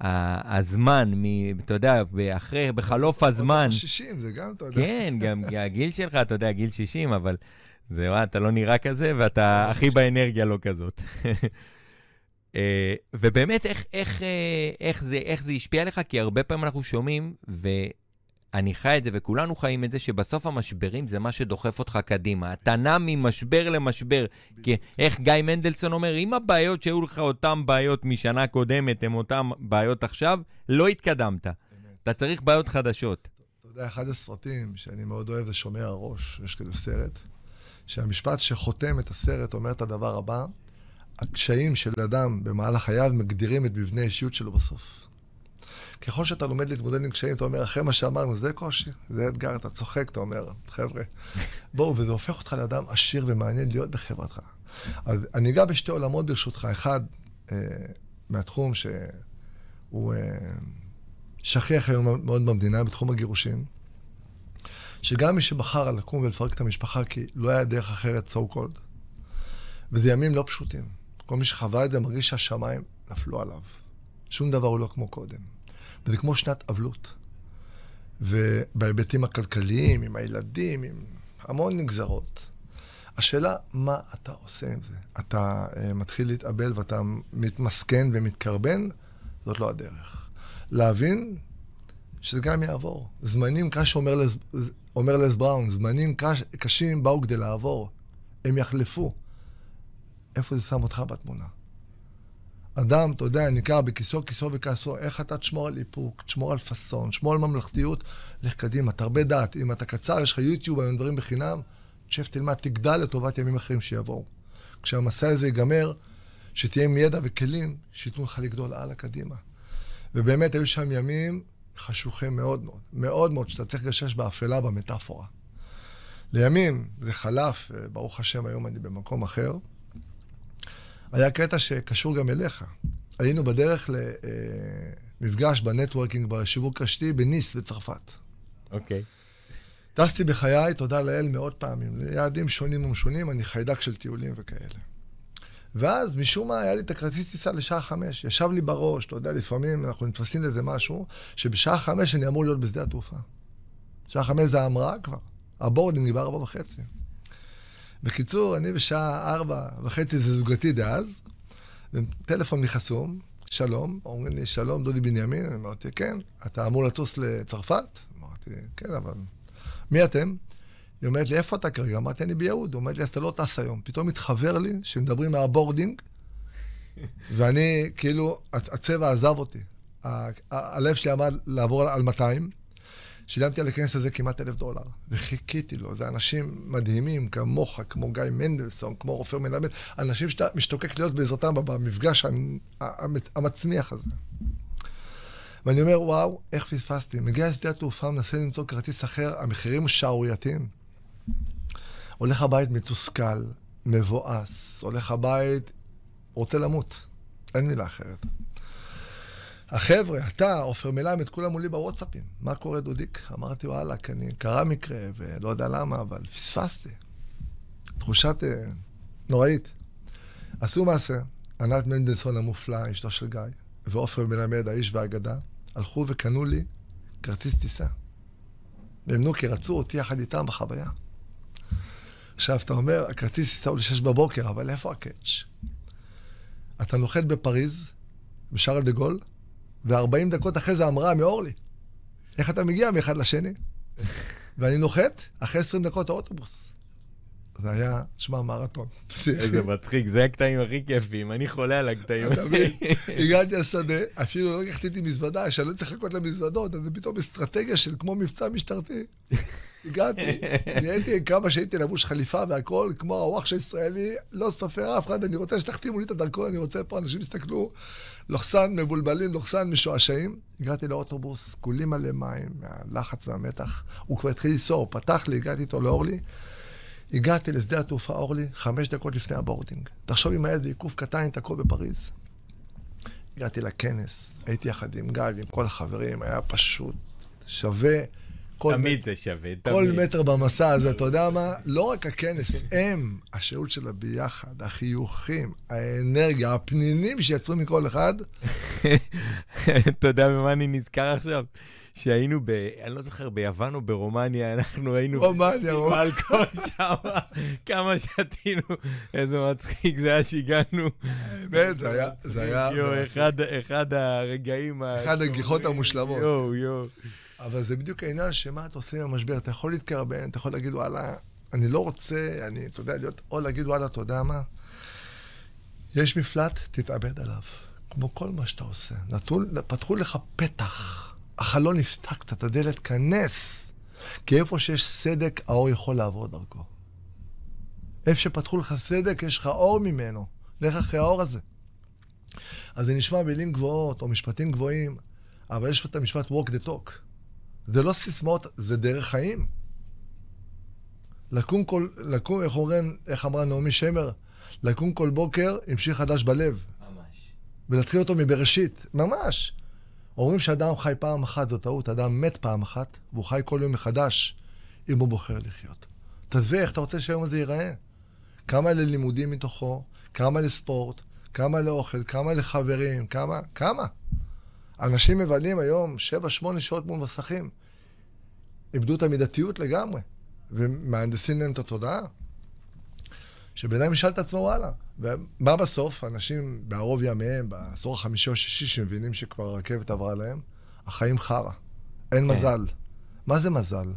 S1: הזמן, מ, אתה יודע, אחרי, בחלוף הזמן.
S3: 60, זה גם, אתה יודע.
S1: כן, גם הגיל שלך, אתה יודע, גיל 60, אבל זהו, אתה לא נראה כזה, ואתה הכי באנרגיה לא כזאת. אה, ובאמת, איך, איך, אה, איך, זה, איך זה השפיע עליך? כי הרבה פעמים אנחנו שומעים, ואני חי את זה, וכולנו חיים את זה, שבסוף המשברים זה מה שדוחף אותך קדימה. אתה נע ממשבר למשבר. כי איך גיא מנדלסון אומר, אם הבעיות שהיו לך אותן בעיות משנה קודמת הן אותן בעיות עכשיו, לא התקדמת. אתה צריך בעיות חדשות.
S3: אתה יודע, אחד הסרטים שאני מאוד אוהב זה שומר הראש, יש כזה סרט. שהמשפט שחותם את הסרט אומר את הדבר הבא, הקשיים של אדם במהלך חייו מגדירים את מבנה האישיות שלו בסוף. ככל שאתה לומד להתמודד עם קשיים, אתה אומר, אחרי מה שאמרנו, זה קושי, זה אתגר, אתה צוחק, אתה אומר, חבר'ה, בואו, וזה הופך אותך לאדם עשיר ומעניין להיות בחברתך. אז אני אגע בשתי עולמות ברשותך. אחד, אה, מהתחום שהוא אה, שכיח היום מאוד במדינה, בתחום הגירושין. שגם מי שבחר לקום ולפרק את המשפחה כי לא היה דרך אחרת, so called, וזה ימים לא פשוטים. כל מי שחווה את זה מרגיש שהשמיים נפלו עליו. שום דבר הוא לא כמו קודם. וזה כמו שנת אבלות. ובהיבטים הכלכליים, עם הילדים, עם המון נגזרות. השאלה, מה אתה עושה עם זה? אתה uh, מתחיל להתאבל ואתה מתמסכן ומתקרבן? זאת לא הדרך. להבין שזה גם יעבור. זמנים, קש אומר, לז... אומר לז בראון, זמנים קש... קשים באו כדי לעבור. הם יחלפו. איפה זה שם אותך בתמונה? אדם, אתה יודע, נקרא בכיסו, כיסו וכעסו, איך אתה תשמור על איפוק, תשמור על פאסון, תשמור על ממלכתיות, לך קדימה, תרבה דעת. אם אתה קצר, יש לך יוטיוב, היום דברים בחינם, תשב, תלמד, תגדל לטובת ימים אחרים שיבואו. כשהמסע הזה ייגמר, שתהיה עם ידע וכלים שייתנו לך לגדול הלאה קדימה. ובאמת, היו שם ימים חשוכים מאוד מאוד, מאוד מאוד, שאתה צריך לגשש באפלה, במטאפורה. לימים, זה חלף, ברוך השם, היום אני במקום אחר. היה קטע שקשור גם אליך. היינו בדרך למפגש בנטוורקינג, בשיווק רשתי, בניס בצרפת.
S1: אוקיי. Okay.
S3: טסתי בחיי, תודה לאל, מאות פעמים. ליעדים שונים ומשונים, אני חיידק של טיולים וכאלה. ואז, משום מה, היה לי את הכרטיס טיסה לשעה חמש. ישב לי בראש, אתה יודע, לפעמים אנחנו נתפסים לזה משהו, שבשעה חמש אני אמור להיות בשדה התעופה. שעה חמש זה ההמראה כבר. הבורדינג היא בארבע וחצי. בקיצור, אני בשעה ארבע וחצי, זה זוגתי דאז, טלפון מחסום, שלום, אומרים לי, שלום, דודי בנימין, אמרתי, כן, אתה אמור לטוס לצרפת? אמרתי, כן, אבל מי אתם? היא אומרת לי, איפה אתה כרגע? אמרתי, אני ביהוד. היא אומרת לי, אז אתה לא טס היום. פתאום התחבר לי שמדברים מהבורדינג, ואני, כאילו, הצבע עזב אותי. הלב שלי עמד לעבור על 200. שילמתי על הכנס הזה כמעט אלף דולר, וחיכיתי לו. זה אנשים מדהימים, כמוך, כמו גיא מנדלסון, כמו רופר מלמד, אנשים שאתה משתוקק להיות בעזרתם במפגש המצמיח הזה. ואני אומר, וואו, איך פספסתי? מגיע לשדה התעופה, מנסה למצוא כרטיס אחר, המחירים שערורייתיים. הולך הבית מתוסכל, מבואס, הולך הבית, רוצה למות. אין מילה אחרת. החבר'ה, אתה, עופר מלמד, כולם מולי בוואטסאפים. מה קורה, דודיק? אמרתי, וואלה, כי אני, קרה מקרה, ולא יודע למה, אבל פספסתי. תחושת אה, נוראית. עשו מעשה. ענת מנדלסון המופלא, אשתו של גיא, ועופר מלמד, האיש והאגדה, הלכו וקנו לי כרטיס טיסה. והם נו, כי רצו אותי יחד איתם בחוויה. עכשיו, אתה אומר, הכרטיס טיסה הוא לשש בבוקר, אבל איפה הקאץ'? אתה נוחת בפריז, בשארל דה גול, ו-40 דקות אחרי זה אמרה מאורלי. איך אתה מגיע מאחד לשני? ואני נוחת, אחרי 20 דקות האוטובוס. זה היה, שמע, מרתון.
S1: איזה מצחיק, זה הקטעים הכי כיפים, אני חולה על הקטעים.
S3: אתה מבין? הגעתי לשדה, אפילו לא לקחתי איתי מזוודה, שאני לא צריך לחכות למזוודות, אז זה פתאום אסטרטגיה של כמו מבצע משטרתי. הגעתי, נהייתי כמה שהייתי לבוש חליפה והכל, כמו הוואח של ישראלי, לא סופר אף אחד, אני רוצה שתחתימו לי את הדרכון, אני רוצה פה, אנשים יסתכלו, לוחסן מבולבלים, לוחסן משועשעים. הגעתי לאוטובוס, כולי מלא מים, מהלחץ והמתח. הוא כבר התחיל לנסוע, פתח לי, הגעתי איתו לאורלי. הגעתי לשדה התעופה אורלי חמש דקות לפני הבורדינג. תחשוב אם היה איזה עיכוב קטן, תקוע בפריז. הגעתי לכנס, הייתי יחד עם גיא ועם כל החברים, היה פשוט שווה.
S1: תמיד זה שווה, תמיד.
S3: כל מטר במסע הזה, אתה יודע מה? לא רק הכנס, הם, השהות שלה ביחד, החיוכים, האנרגיה, הפנינים שיצרו מכל אחד.
S1: אתה יודע במה אני נזכר עכשיו? שהיינו ב... אני לא זוכר, ביוון או ברומניה, אנחנו היינו...
S3: רומניה, רומניה.
S1: אלכוהול שם, כמה שתינו, איזה מצחיק זה היה שהגענו.
S3: באמת, זה היה... זה היה...
S1: יואו, אחד הרגעים...
S3: אחד הגיחות המושלמות.
S1: יואו, יואו.
S3: אבל זה בדיוק העניין שמה אתה עושה עם המשבר. אתה יכול להתקרבן, אתה יכול להגיד, וואלה, אני לא רוצה, אני, אתה יודע, להיות, או להגיד, וואלה, אתה יודע מה? יש מפלט, תתאבד עליו. כמו כל מה שאתה עושה. נתו, פתחו לך פתח. החלון נפתח קצת, הדלת, כנס. כי איפה שיש סדק, האור יכול לעבור דרכו. איפה שפתחו לך סדק, יש לך אור ממנו. לך אחרי האור הזה. אז זה נשמע מילים גבוהות, או משפטים גבוהים, אבל יש פה את המשפט walk the talk. זה לא סיסמאות, זה דרך חיים. לקום כל, לקום, איך אומרים, איך אמרה נעמי שמר? לקום כל בוקר עם שיר חדש בלב.
S1: ממש.
S3: ולהתחיל אותו מבראשית, ממש. אומרים שאדם חי פעם אחת, זו טעות, אדם מת פעם אחת, והוא חי כל יום מחדש, אם הוא בוחר לחיות. תעזבי איך אתה רוצה שהיום הזה ייראה. כמה ללימודים מתוכו, כמה לספורט, כמה לאוכל, כמה לחברים, כמה, כמה. אנשים מבלים היום 7-8 שעות מול מסכים. איבדו את המידתיות לגמרי, ומהנדסים להם את התודעה. שבן אדם ישאל את עצמו, וואלה. ומה בסוף? אנשים בערוב ימיהם, בעשור החמישי או השישי, שמבינים שכבר הרכבת עברה להם, החיים חרא. אין כן. מזל. מה זה מזל?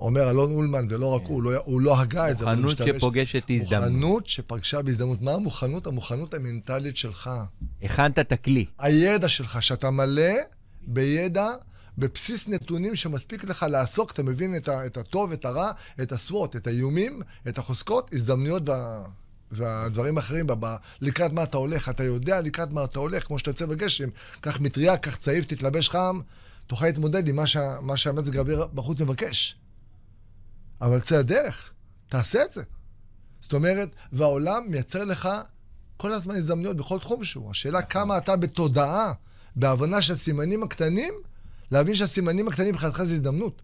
S3: אומר אלון אולמן, ולא רק הוא, לא, הוא לא הגה את זה,
S1: מוכנות שפוגשת הזדמנות.
S3: מוכנות שפגשה בהזדמנות. מה המוכנות? המוכנות המנטלית שלך.
S1: הכנת את הכלי.
S3: הידע שלך, שאתה מלא בידע, בבסיס נתונים שמספיק לך לעסוק, אתה מבין את, ה, את הטוב, את הרע, את הסוואט, את האיומים, את החוזקות, הזדמנויות וה, והדברים האחרים. לקראת מה אתה הולך, אתה יודע לקראת מה אתה הולך, כמו שאתה יוצא בגשם, קח מטריה, קח צעיף, תתלבש חם, תוכל להתמודד עם מה, מה שהמזג האוויר בחוץ מבקש. אבל צא הדרך, תעשה את זה. זאת אומרת, והעולם מייצר לך כל הזמן הזדמנויות בכל תחום שהוא. השאלה. כמה אתה בתודעה, בהבנה של הסימנים הקטנים, להבין שהסימנים הקטנים מבחינתך זה הזדמנות.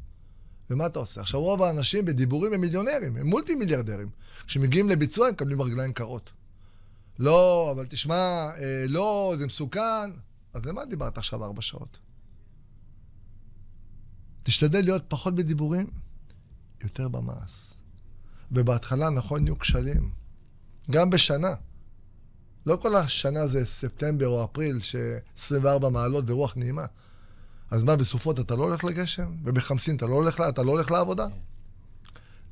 S3: ומה אתה עושה? עכשיו, רוב האנשים בדיבורים הם מיליונרים, הם מולטי מיליארדרים. כשמגיעים לביצוע הם מקבלים רגליים קרות. לא, אבל תשמע, אה, לא, זה מסוכן. אז למה דיברת עכשיו ארבע שעות? תשתדל להיות פחות בדיבורים, יותר במעש. ובהתחלה, נכון, יהיו כשלים. גם בשנה. לא כל השנה זה ספטמבר או אפריל, ש-24 מעלות ורוח נעימה. אז מה, בסופות אתה לא הולך לגשם? ובחמסין אתה לא הולך, אתה לא הולך לעבודה?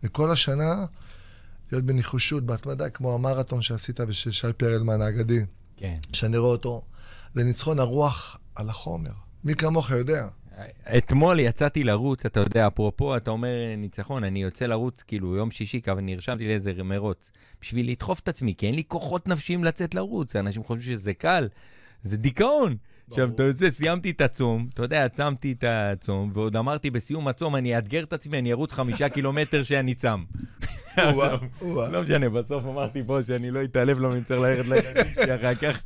S3: וכל השנה להיות בניחושות, בהתמדה, כמו המרתון שעשית ושל שי פרלמן האגדי. כן. שאני רואה אותו. זה ניצחון הרוח על החומר. מי כמוך יודע.
S1: אתמול יצאתי לרוץ, אתה יודע, אפרופו, אתה אומר ניצחון, אני יוצא לרוץ, כאילו, יום שישי, אבל נרשמתי לאיזה מרוץ, בשביל לדחוף את עצמי, כי אין לי כוחות נפשיים לצאת לרוץ. אנשים חושבים שזה קל, זה דיכאון. עכשיו, אתה יוצא, סיימתי את הצום, אתה יודע, עצמתי את הצום, ועוד אמרתי בסיום הצום, אני אאתגר את עצמי, אני ארוץ חמישה קילומטר שאני צם. לא משנה, בסוף אמרתי פה שאני לא אתעלף, לא נצטרך ללכת לילדים שלי אחר כך.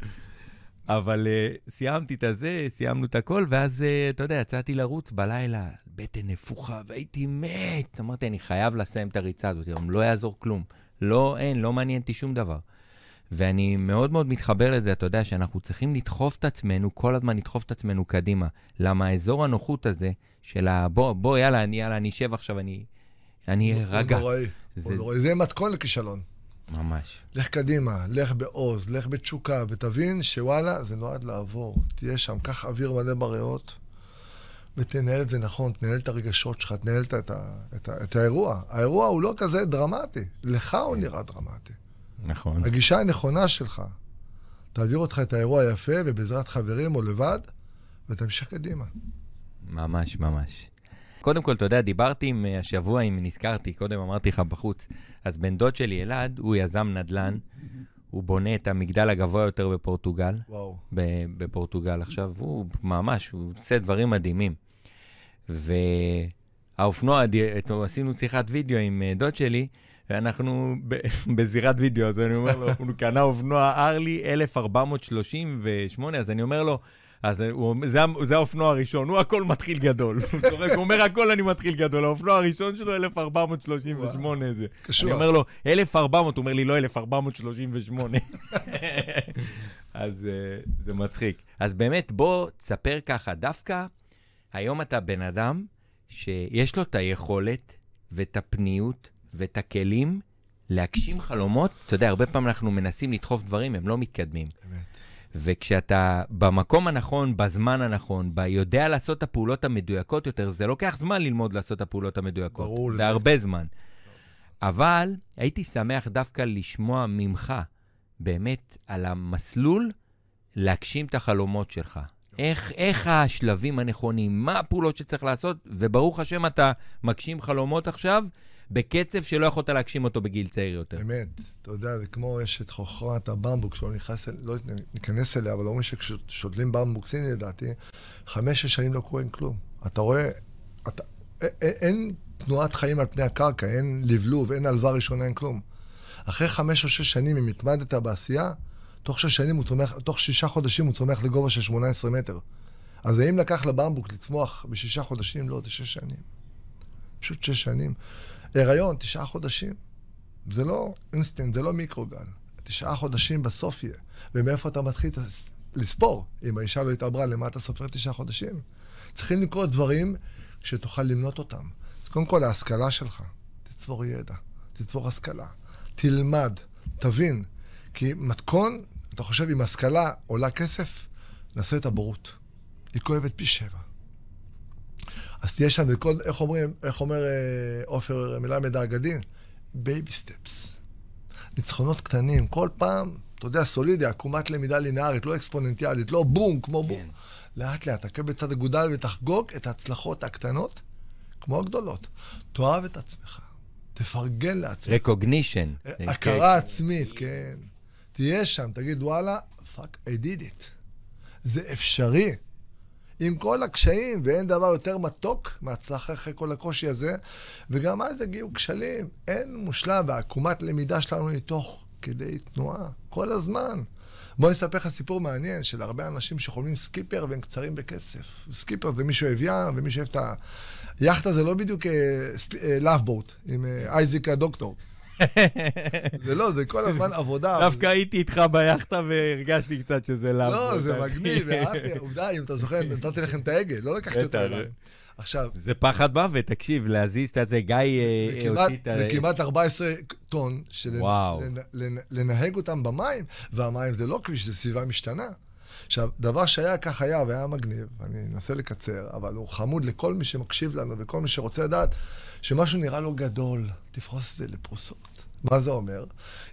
S1: אבל uh, סיימתי את הזה, סיימנו את הכל, ואז, uh, אתה יודע, יצאתי לרוץ בלילה, בטן נפוחה, והייתי מת. אמרתי, אני חייב לסיים את הריצה הזאת, לא יעזור כלום. לא, אין, לא מעניין אותי שום דבר. ואני מאוד מאוד מתחבר לזה, אתה יודע, שאנחנו צריכים לדחוף את עצמנו, כל הזמן לדחוף את עצמנו קדימה. למה האזור הנוחות הזה, של ה... בוא, בוא, יאללה, אני, יאללה, אני אשב עכשיו, אני... אני ארגע.
S3: הוא נוראי, זה... נוראי. זה מתכון לכישלון.
S1: ממש.
S3: לך קדימה, לך בעוז, לך בתשוקה, ותבין שוואלה, זה נועד לעבור. תהיה שם, קח אוויר מלא בריאות, ותנהל את זה נכון, תנהל את הרגשות שלך, תנהל את, את, את, את האירוע. האירוע הוא לא כזה דרמטי, לך הוא נראה דרמטי.
S1: נכון.
S3: הגישה הנכונה שלך, תעביר אותך את האירוע היפה, ובעזרת חברים או לבד, ותמשיך קדימה.
S1: ממש, ממש. קודם כל, אתה יודע, דיברתי עם, אה, השבוע, אם נזכרתי, קודם אמרתי לך בחוץ, אז בן דוד שלי, אלעד, הוא יזם נדל"ן, הוא בונה את המגדל הגבוה יותר בפורטוגל.
S3: וואו.
S1: בפורטוגל עכשיו, הוא ממש, הוא עושה דברים מדהימים. והאופנוע, עשינו שיחת וידאו עם אה, דוד שלי, ואנחנו בזירת וידאו, אז אני אומר לו, הוא קנה אופנוע ארלי 1438, אז אני אומר לו, אז הוא, זה, זה האופנוע הראשון, הוא הכל מתחיל גדול. הוא צוחק, הוא אומר, הכל אני מתחיל גדול. האופנוע הראשון שלו, 1438 זה. קשור. אני אומר לו, 1400, הוא אומר לי, לא 1438. אז uh, זה מצחיק. אז באמת, בוא תספר ככה, דווקא היום אתה בן אדם שיש לו את היכולת ואת הפניות ואת הכלים להגשים חלומות. אתה יודע, הרבה פעמים אנחנו מנסים לדחוף דברים, הם לא מתקדמים. וכשאתה במקום הנכון, בזמן הנכון, ב- יודע לעשות את הפעולות המדויקות יותר, זה לוקח זמן ללמוד לעשות את הפעולות המדויקות. ברור. זה הרבה זמן. אבל הייתי שמח דווקא לשמוע ממך באמת על המסלול להגשים את החלומות שלך. איך, איך השלבים הנכונים, מה הפעולות שצריך לעשות, וברוך השם אתה מגשים חלומות עכשיו, בקצב שלא יכולת להגשים אותו בגיל צעיר יותר.
S3: אמת. אתה יודע, זה כמו יש את חוכרת הבמבוק, שלא נכנס, לא ניכנס אליה, אבל אומרים שכששותלים במבוק סיני, לדעתי, חמש-שש שנים לא קורה כלום. אתה רואה, אתה, אין, אין תנועת חיים על פני הקרקע, אין לבלוב, אין הלוואה ראשונה, אין כלום. אחרי חמש או שש שנים, אם התמדת בעשייה, תוך שש שנים הוא צומח, תוך שישה חודשים הוא צומח לגובה של 18 מטר. אז האם לקח לבמבוק לצמוח בשישה חודשים? לא, זה שש שנים. פשוט שש שנים. הריון, תשעה חודשים. זה לא אינסטנט, זה לא מיקרוגל. תשעה חודשים בסוף יהיה. ומאיפה אתה מתחיל לספור? אם האישה לא התעברה, למה אתה סופר תשעה חודשים? צריכים לקרות דברים שתוכל למנות אותם. אז קודם כל, ההשכלה שלך, תצבור ידע, תצבור השכלה, תלמד, תבין. כי מתכון, אתה חושב, אם השכלה עולה כסף, נעשה את הבורות. היא כואבת פי שבע. אז תהיה שם, וכל, איך אומרים, איך אומר אה, רופר אה, מלמד האגדי? baby steps. ניצחונות קטנים, כל פעם, אתה יודע, סולידי, עקומת למידה לינארית, לא אקספוננטיאלית, לא בום, כמו בום. כן. לאט לאט, תכה בצד אגודל ותחגוג את ההצלחות הקטנות כמו הגדולות. תאהב את עצמך, תפרגן לעצמך.
S1: רקוגנישן.
S3: הכרה עצמית, כן. תהיה שם, תגיד, וואלה, fuck, I did it. זה אפשרי. עם כל הקשיים, ואין דבר יותר מתוק מהצלחה אחרי כל הקושי הזה, וגם אז הגיעו כשלים. אין מושלם, והעקומת למידה שלנו היא תוך כדי תנועה, כל הזמן. בוא אני אספר לך סיפור מעניין של הרבה אנשים שחולמים סקיפר והם קצרים בכסף. סקיפר זה מי שאוהב ים ומי שאוהב את ה... יאכטה זה לא בדיוק לאבבוט אה, עם אה, אייזיק הדוקטור. זה לא, זה כל הזמן עבודה.
S1: דווקא הייתי איתך ביאכטה והרגשתי קצת שזה לאו.
S3: לא, זה מגניב, אהבתי. עובדה, אם אתה זוכר, נתתי לכם את ההגה, לא לקחתי אותו אליי. עכשיו...
S1: זה פחד מוות, תקשיב, להזיז את זה, גיא אה,
S3: הוציא את ה... זה כמעט 14 טון, לנהג אותם במים, והמים זה לא כביש, זה סביבה משתנה. עכשיו, דבר שהיה כך היה והיה מגניב, אני אנסה לקצר, אבל הוא חמוד לכל מי שמקשיב לנו וכל מי שרוצה לדעת שמשהו נראה לו גדול, תפרוס את זה לפרוסות. מה זה אומר?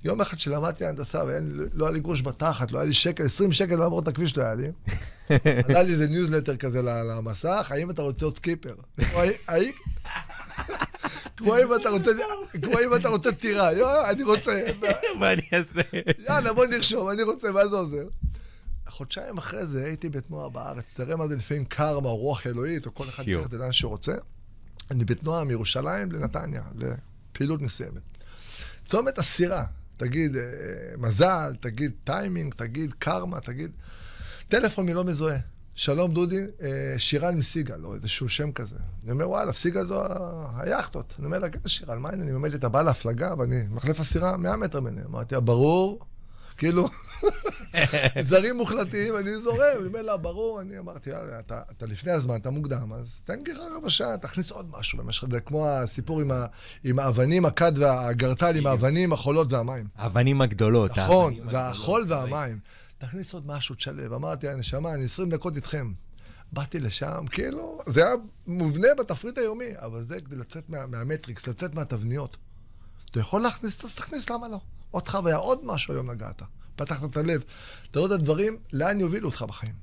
S3: יום אחד שלמדתי הנדסה ולא היה לי גרוש בתחת, לא היה לי שקל, 20 שקל לעבור את הכביש לא היה לי. עלה לי איזה ניוזלטר כזה למסך, האם אתה רוצה עוד סקיפר? כמו אם אתה רוצה, כמו אם אתה רוצה טירה, יואו, אני רוצה.
S1: מה אני אעשה?
S3: יאללה, בוא נרשום, אני רוצה, מה זה עוזר? חודשיים אחרי זה הייתי בתנועה בארץ, תראה מה זה לפעמים קרמה או רוח אלוהית, או כל אחד ייקח את זה לאן שהוא רוצה. אני בתנועה מירושלים לנתניה, לפעילות מסוימת. צומת הסירה, תגיד אה, מזל, תגיד טיימינג, תגיד קרמה, תגיד... טלפון מלא מזוהה. שלום דודי, אה, שירן מסיגל, או איזשהו שם כזה. אני אומר, וואלה, סיגל זו היאכטות. אני אומר לה, כן, שירן, מה העניינים? היא אומרת לי, אתה בא להפלגה, ואני מחלף הסירה 100 מטר ממני. אמרתי לה, ברור. כאילו, זרים מוחלטים, אני זורם, אני אומר לה, ברור, אני אמרתי, יאללה, אתה, אתה לפני הזמן, אתה מוקדם, אז תן גיחה רבע שעה, תכניס עוד משהו במשך, זה כמו הסיפור עם, ה, עם האבנים, הכד והגרטל, עם האבנים, החולות והמים.
S1: האבנים הגדולות.
S3: נכון, והחול והמים. תכניס עוד משהו, תשלב. אמרתי, נשמה, אני 20 דקות איתכם. באתי לשם, כאילו, זה היה מובנה בתפריט היומי, אבל זה כדי לצאת מה, מהמטריקס, לצאת מהתבניות. אתה יכול להכניס, אז תכניס, למה לא? עוד חוויה, עוד משהו היום נגעת. פתחת את הלב. אתה רואה את הדברים, לאן יובילו אותך בחיים.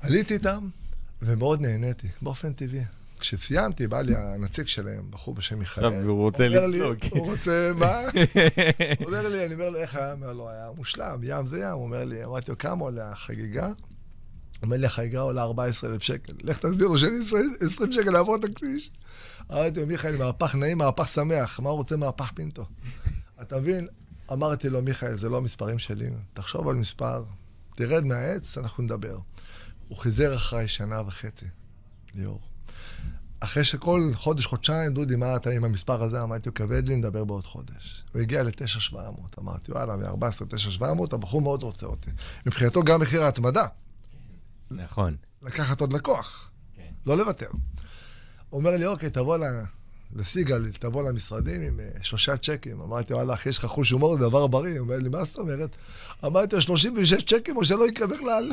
S3: עליתי איתם, ומאוד נהניתי, באופן טבעי. כשסיימתי, בא לי הנציג שלהם, בחור בשם מיכאל.
S1: עכשיו הוא רוצה לצלוק.
S3: הוא רוצה, מה? הוא אומר לי, אני אומר לו, איך היה? אומר לו, היה מושלם, ים זה ים. הוא אומר לי, אמרתי לו, כמה עולה החגיגה? אומר לי, החגיגה עולה 14,000 שקל. לך תסביר לו שאני 20 שקל לעבור את הכביש. אמרתי לו, מיכאל, מהפך נעים, מהפך שמח. מה הוא רוצה מהפך פינטו? אתה מבין? אמרתי לו, מיכאל, זה לא המספרים שלי, תחשוב על מספר, תרד מהעץ, אנחנו נדבר. הוא חיזר אחריי שנה וחצי, ליאור. אחרי שכל חודש, חודשיים, דודי, מה אתה עם המספר הזה? אמרתי לו, כבד לי, נדבר בעוד חודש. הוא הגיע ל-9,700. אמרתי, וואלה, מ-14 9,700, הבחור מאוד רוצה אותי. מבחינתו גם מחיר ההתמדה.
S1: נכון.
S3: לקחת עוד לקוח. כן. לא לוותר. הוא אומר לי, אוקיי, תבוא לסיגל, תבוא למשרדים עם אה, שלושה צ'קים. אמרתי, וואלה, אחי, יש לך חוש הומור, זה דבר בריא. הוא אומר לי, מה זאת אומרת? אמרתי לו, 36 צ'קים או שלא יקרה בכלל?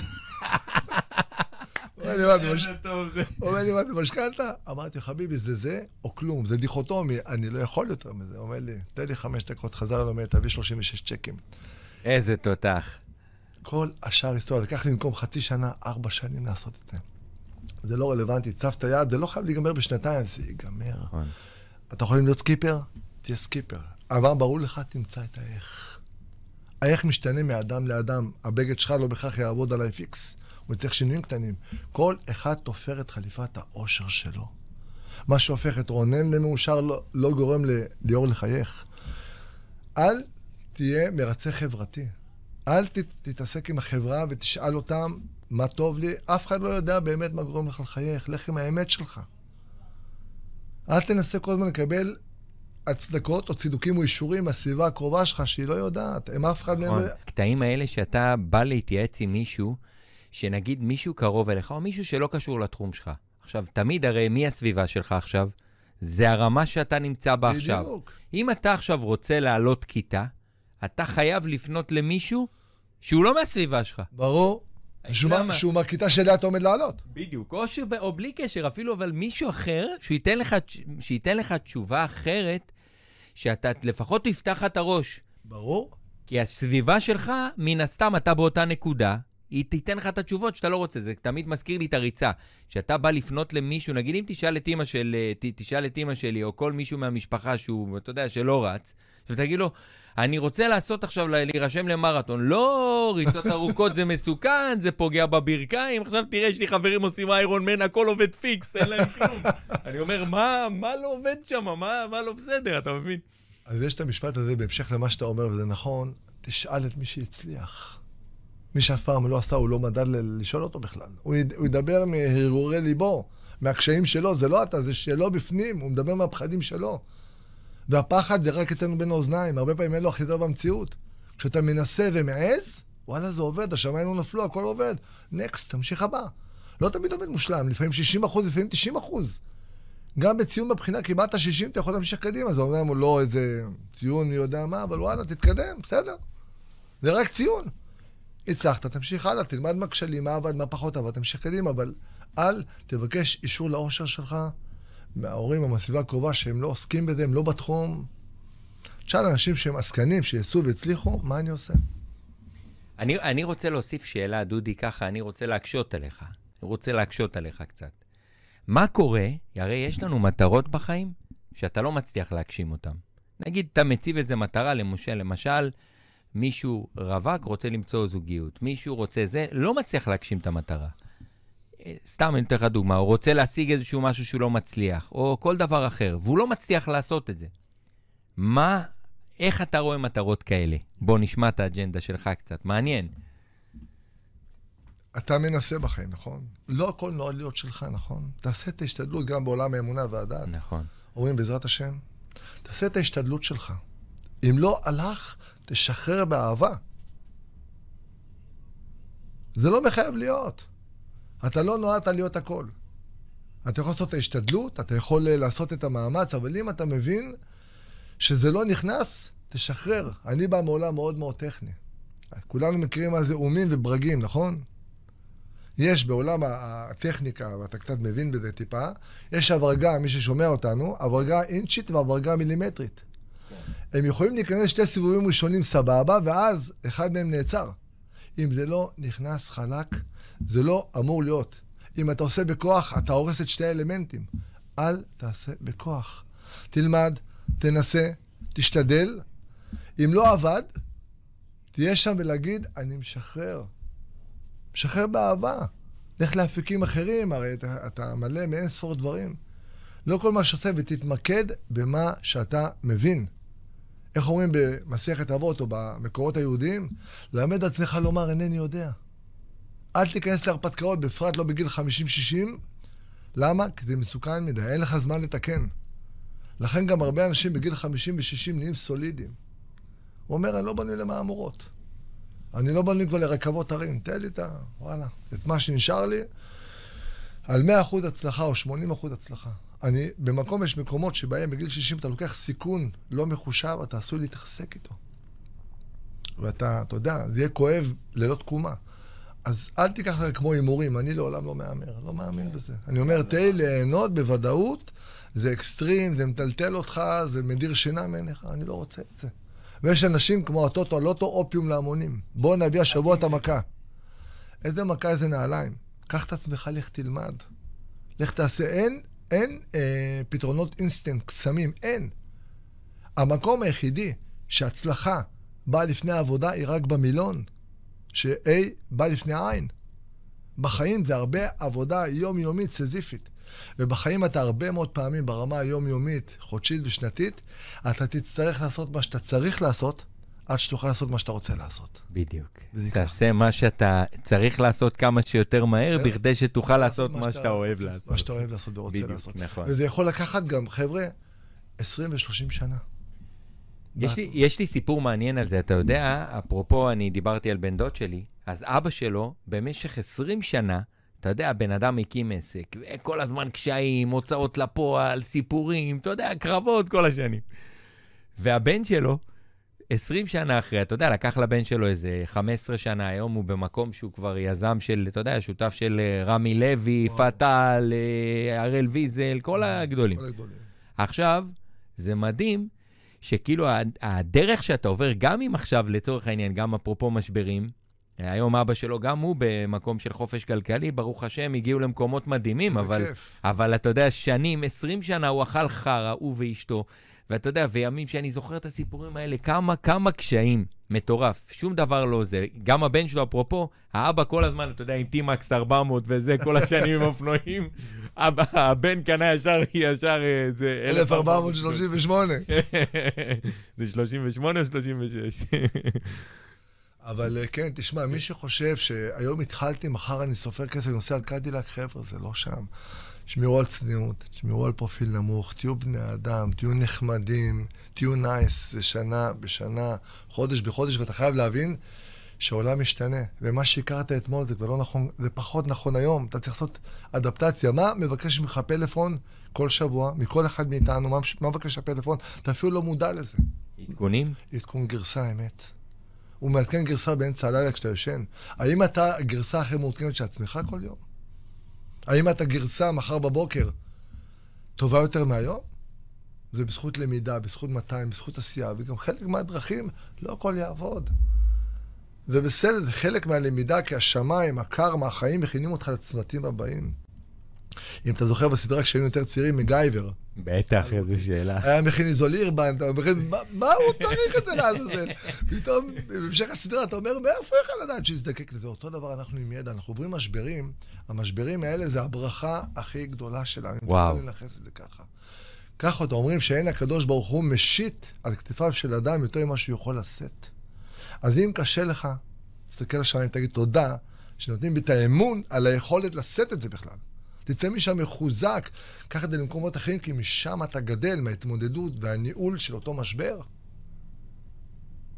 S3: הוא אומר לי, מה, אתה משכנתה? אמרתי, חביבי, זה זה או כלום, זה דיכוטומי, אני לא יכול יותר מזה. הוא אומר לי, תן לי חמש דקות, חזר אליי, תביא 36 צ'קים.
S1: איזה תותח.
S3: כל השאר היסטוריה, לקח לי במקום חצי שנה, ארבע שנים לעשות את זה. זה לא רלוונטי, צא את היד, זה לא חייב להיגמר בשנתיים, זה ייגמר. נכון. אתה יכול להיות סקיפר? תהיה סקיפר. אבל ברור לך, תמצא את האיך. האיך משתנה מאדם לאדם. הבגד שלך לא בהכרח יעבוד עליי פיקס. הוא צריך שינויים קטנים. כל אחד תופר את חליפת האושר שלו. מה שהופך את רונן למאושר לא, לא גורם ליאור לחייך. אל תהיה מרצה חברתי. אל ת, תתעסק עם החברה ותשאל אותם מה טוב לי. אף אחד לא יודע באמת מה גורם לך לחייך. לך עם האמת שלך. אל תנסה כל הזמן לקבל הצדקות או צידוקים או אישורים מהסביבה הקרובה שלך שהיא לא יודעת. הם אף אחד
S1: נכון.
S3: מהם...
S1: הקטעים האלה שאתה בא להתייעץ עם מישהו, שנגיד מישהו קרוב אליך, או מישהו שלא קשור לתחום שלך. עכשיו, תמיד הרי מי הסביבה שלך עכשיו? זה הרמה שאתה נמצא בה עכשיו.
S3: בדיוק.
S1: אם אתה עכשיו רוצה לעלות כיתה, אתה חייב לפנות למישהו שהוא לא מהסביבה שלך.
S3: ברור. שהוא מהכיתה שאליה אתה עומד לעלות.
S1: בדיוק. או, שב, או בלי קשר, אפילו אבל מישהו אחר, שייתן לך, שייתן לך תשובה אחרת, שאתה לפחות תפתח את הראש.
S3: ברור.
S1: כי הסביבה שלך, מן הסתם, אתה באותה נקודה, היא תיתן לך את התשובות שאתה לא רוצה. זה תמיד מזכיר לי את הריצה. כשאתה בא לפנות למישהו, נגיד אם תשאל את אימא, של, אה, ת, תשאל את אימא שלי, או כל מישהו מהמשפחה שהוא, אתה יודע, שלא רץ, ותגיד לו, אני רוצה לעשות עכשיו, להירשם למרתון. לא, ריצות ארוכות זה מסוכן, זה פוגע בברכיים. עכשיו תראה, יש לי חברים עושים איירון מן, הכל עובד פיקס, אין להם כלום. אני אומר, מה, מה לא עובד שם? מה, מה לא בסדר, אתה מבין?
S3: אז יש את המשפט הזה בהמשך למה שאתה אומר, וזה נכון, תשאל את מי שהצליח. מי שאף פעם לא עשה, הוא לא מדד לשאול אותו בכלל. הוא, יד, הוא ידבר מהרהורי ליבו, מהקשיים שלו, זה לא אתה, זה שלו בפנים, הוא מדבר מהפחדים שלו. והפחד זה רק אצלנו בין האוזניים, הרבה פעמים אין לו אחיזה במציאות. כשאתה מנסה ומעז, וואלה, זה עובד, השמיים לא נפלו, הכל עובד. נקסט, תמשיך הבא. לא תמיד עובד מושלם, לפעמים 60 אחוז, לפעמים 90 אחוז. גם בציון בבחינה קיבלת 60, אתה יכול להמשיך קדימה. זה אומנם לא איזה ציון מי יודע מה, אבל וואלה, תתקדם, בסדר. זה רק ציון. הצלחת, תמשיך הלאה, תלמד מה כשלים, מה עבד, מה פחות עבד, תמשיך קדימה, אבל אל תבקש אישור לאושר שלך מההורים או מהסביבה הקרובה שהם לא עוסקים בזה, הם לא בתחום. תשאל אנשים שהם עסקנים, שיעשו והצליחו, מה אני עושה?
S1: אני, אני רוצה להוסיף שאלה, דודי, ככה, אני רוצה להקשות עליך. אני רוצה להקשות עליך קצת. מה קורה, הרי יש לנו מטרות בחיים שאתה לא מצליח להגשים אותן. נגיד, אתה מציב איזה מטרה, למשל, למשל, מישהו רווק רוצה למצוא זוגיות, מישהו רוצה זה, לא מצליח להגשים את המטרה. אה, סתם, אני אתן לך דוגמה, הוא רוצה להשיג איזשהו משהו שהוא לא מצליח, או כל דבר אחר, והוא לא מצליח לעשות את זה. מה, איך אתה רואה מטרות כאלה? בוא נשמע את האג'נדה שלך קצת, מעניין.
S3: אתה מנסה בחיים, נכון? לא הכל נועד להיות שלך, נכון? תעשה את ההשתדלות גם בעולם האמונה והדעת.
S1: נכון.
S3: אומרים בעזרת השם, תעשה את ההשתדלות שלך. אם לא הלך, תשחרר באהבה. זה לא מחייב להיות. אתה לא נועדת להיות הכל. אתה יכול לעשות את ההשתדלות, אתה יכול אה, לעשות את המאמץ, אבל אם אתה מבין שזה לא נכנס, תשחרר. אני בא מעולם מאוד מאוד טכני. כולנו מכירים מה זה אומים וברגים, נכון? יש בעולם הטכניקה, ואתה קצת מבין בזה טיפה, יש הברגה, מי ששומע אותנו, הברגה אינצ'ית והברגה מילימטרית. הם יכולים להיכנס שתי סיבובים ראשונים סבבה, ואז אחד מהם נעצר. אם זה לא נכנס חלק, זה לא אמור להיות. אם אתה עושה בכוח, אתה הורס את שתי האלמנטים. אל תעשה בכוח. תלמד, תנסה, תשתדל. אם לא עבד, תהיה שם ולהגיד, אני משחרר. משחרר באהבה. לך לאפיקים אחרים, הרי אתה, אתה מלא מאין ספור דברים. לא כל מה שעושה, ותתמקד במה שאתה מבין. איך אומרים במסכת אבות או במקורות היהודיים? למד עצמך לומר, אינני יודע. אל תיכנס להרפתקאות, בפרט לא בגיל 50-60. למה? כי זה מסוכן מדי, אין לך זמן לתקן. לכן גם הרבה אנשים בגיל 50 ו-60 נהיים סולידיים. הוא אומר, אני לא בנוי למהמורות. אני לא בנוי כבר לרכבות הרים. תן לי את ה... וואלה, את מה שנשאר לי, על 100% הצלחה או 80% הצלחה. אני, במקום יש מקומות שבהם בגיל 60 אתה לוקח סיכון לא מחושב, אתה עשוי להתחזק איתו. ואתה, אתה יודע, זה יהיה כואב ללא תקומה. אז אל תיקח לך כמו הימורים, אני לעולם לא מהמר, לא מאמין בזה. אני אומר, תן לי ליהנות בוודאות, זה אקסטרים, זה מטלטל אותך, זה מדיר שינה מעיניך, אני לא רוצה את זה. ויש אנשים כמו הטוטו, הלוטו, אופיום להמונים. בוא נביא השבוע את המכה. איזה מכה, איזה נעליים. קח את עצמך, לך תלמד. לך תעשה, אין, אין אה, פתרונות אינסטנט, קסמים, אין. המקום היחידי שהצלחה באה לפני העבודה היא רק במילון, ש-A בא לפני העין. בחיים זה הרבה עבודה יומיומית, סזיפית. ובחיים אתה הרבה מאוד פעמים ברמה היומיומית, חודשית ושנתית, אתה תצטרך לעשות מה שאתה צריך לעשות, עד שתוכל לעשות מה שאתה רוצה לעשות.
S1: בדיוק. תעשה מה שאתה צריך לעשות כמה שיותר מהר,
S3: כן.
S1: בכדי שתוכל לעשות מה
S3: שאתה
S1: אוהב לעשות.
S3: מה שאתה אוהב לעשות ורוצה
S1: בדיוק,
S3: לעשות.
S1: נכון.
S3: וזה יכול לקחת גם, חבר'ה, 20 ו-30 שנה.
S1: יש לי, יש לי סיפור מעניין על זה, אתה יודע, אפרופו, אני דיברתי על בן דוד שלי, אז אבא שלו, במשך 20 שנה, אתה יודע, הבן אדם הקים עסק, וכל הזמן קשיים, הוצאות לפועל, סיפורים, אתה יודע, קרבות כל השנים. והבן שלו, 20 שנה אחרי, אתה יודע, לקח לבן שלו איזה 15 שנה, היום הוא במקום שהוא כבר יזם של, אתה יודע, שותף של אה, רמי לוי, פטל, אה, הראל ויזל, כל הגדולים.
S3: כל הגדולים.
S1: עכשיו, זה מדהים שכאילו הדרך שאתה עובר, גם אם עכשיו, לצורך העניין, גם אפרופו משברים, היום אבא שלו, גם הוא במקום של חופש כלכלי, ברוך השם, הגיעו למקומות מדהימים, אבל. אבל אתה יודע, שנים, 20 שנה הוא אכל חרא, הוא ואשתו, ואתה יודע, וימים שאני זוכר את הסיפורים האלה, כמה, כמה קשיים, מטורף, שום דבר לא זה. גם הבן שלו, אפרופו, האבא כל הזמן, אתה יודע, עם טימקס 400 וזה, כל השנים עם אופנועים, אבא, הבן קנה ישר, ישר איזה...
S3: 1438.
S1: זה 38 או 36?
S3: אבל אה, כן, תשמע, מי שחושב שהיום התחלתי, מחר אני סופר כסף, אני נוסע על קדילק, חבר'ה, זה לא שם. שמרו על צניעות, שמרו על פרופיל נמוך, תהיו בני אדם, תהיו נחמדים, תהיו nice, זה שנה בשנה, חודש בחודש, ואתה חייב להבין שהעולם משתנה. ומה שהכרת אתמול זה כבר לא נכון, זה פחות נכון היום, אתה צריך לעשות אדפטציה. מה מבקש ממך פלאפון כל שבוע, מכל אחד מאיתנו, מה, מה מבקש הפלאפון? אתה אפילו לא מודע לזה.
S1: עדכונים?
S3: עדכון גרסה, אמת. הוא מעדכן גרסה באמצע הלילה כשאתה ישן. האם אתה גרסה הכי מעודכנת של עצמך כל יום? האם אתה גרסה מחר בבוקר טובה יותר מהיום? זה בזכות למידה, בזכות 200, בזכות עשייה, וגם חלק מהדרכים, לא הכל יעבוד. זה בסדר, זה חלק מהלמידה, כי השמיים, הקרמה, החיים מכינים אותך לצוותים הבאים. אם אתה זוכר בסדרה כשהיינו יותר צעירים, מגייבר.
S1: בטח, איזו שאלה.
S3: היה מכין איזולירבן, אתה מכין, מה, הוא צריך את זה לעזאזל? פתאום, בהמשך הסדרה, אתה אומר, מאיפה יכול לדעת שיזדקק לזה? אותו דבר אנחנו עם ידע, אנחנו עוברים משברים, המשברים האלה זה הברכה הכי גדולה שלנו.
S1: וואו.
S3: אני לנכס את זה ככה. ככה אתה אומרים שאין הקדוש ברוך הוא משית על כתפיו של אדם יותר ממה שהוא יכול לשאת. אז אם קשה לך, תסתכל לשמיים ותגיד תודה שנותנים בי את האמון על היכולת לשאת את זה בכלל. תצא משם מחוזק, קח את זה למקומות אחרים, כי משם אתה גדל, מההתמודדות והניהול של אותו משבר.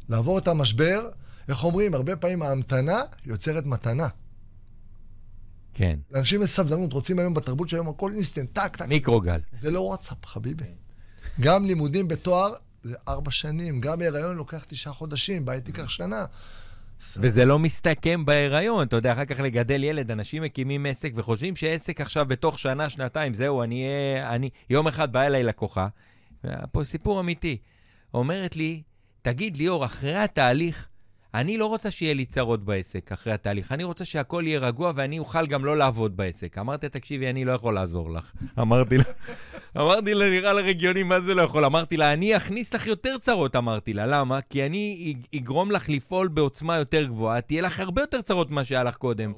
S3: לעבור את המשבר, איך אומרים, הרבה פעמים ההמתנה יוצרת מתנה.
S1: כן.
S3: לאנשים יש סבלנות, רוצים היום בתרבות של היום הכל אינסטנט, טק, טק.
S1: מיקרוגל.
S3: זה לא וואטסאפ, חביבי. גם לימודים בתואר זה ארבע שנים, גם בהיריון לוקח תשעה חודשים, בית תיקח שנה.
S1: וזה לא מסתכם בהיריון, אתה יודע, אחר כך לגדל ילד, אנשים מקימים עסק וחושבים שעסק עכשיו בתוך שנה, שנתיים, זהו, אני אהיה... אני... יום אחד באה אליי לקוחה, פה סיפור אמיתי, אומרת לי, תגיד ליאור, אחרי התהליך, אני לא רוצה שיהיה לי צרות בעסק אחרי התהליך, אני רוצה שהכל יהיה רגוע ואני אוכל גם לא לעבוד בעסק. אמרתי, תקשיבי, אני לא יכול לעזור לך. אמרתי לה, אמרתי לה, נראה לה רגיוני, מה זה לא יכול? אמרתי לה, אני אכניס לך יותר צרות, אמרתי לה. למה? כי אני אג- אגרום לך לפעול בעוצמה יותר גבוהה, תהיה לך הרבה יותר צרות ממה שהיה לך קודם.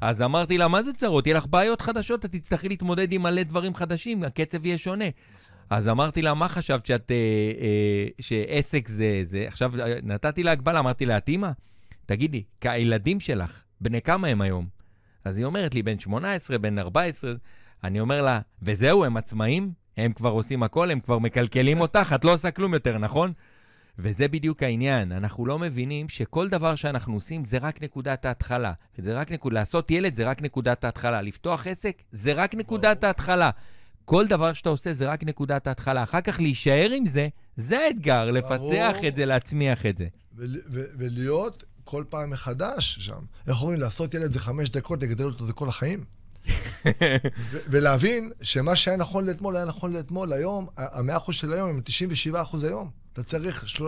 S1: אז אמרתי לה, מה זה צרות? יהיה לך בעיות חדשות, את תצטרכי להתמודד עם מלא דברים חדשים, הקצב יהיה שונה. אז אמרתי לה, מה חשבת שאת, אה, אה, שעסק זה, זה, עכשיו אה, נתתי לה הגבלה, אמרתי לה, את אימא, תגידי, כי הילדים שלך, בני כמה הם היום? אז היא אומרת לי, בן 18, בן 14, אני אומר לה, וזהו, הם עצמאים? הם כבר עושים הכל, הם כבר מקלקלים אותך, את לא עושה כלום יותר, נכון? וזה בדיוק העניין, אנחנו לא מבינים שכל דבר שאנחנו עושים זה רק נקודת ההתחלה. זה רק נקוד... לעשות ילד זה רק נקודת ההתחלה. לפתוח עסק זה רק נקודת ההתחלה. כל דבר שאתה עושה זה רק נקודת ההתחלה. אחר כך להישאר עם זה, זה האתגר, לפתח
S3: ברור.
S1: את זה, להצמיח את זה.
S3: ולהיות כל פעם מחדש שם. איך אומרים, לעשות ילד זה חמש דקות, לגדל אותו זה כל החיים. ולהבין שמה שהיה נכון לאתמול היה נכון לאתמול. היום, המאה אחוז של היום הם 97 אחוז היום. אתה צריך, של...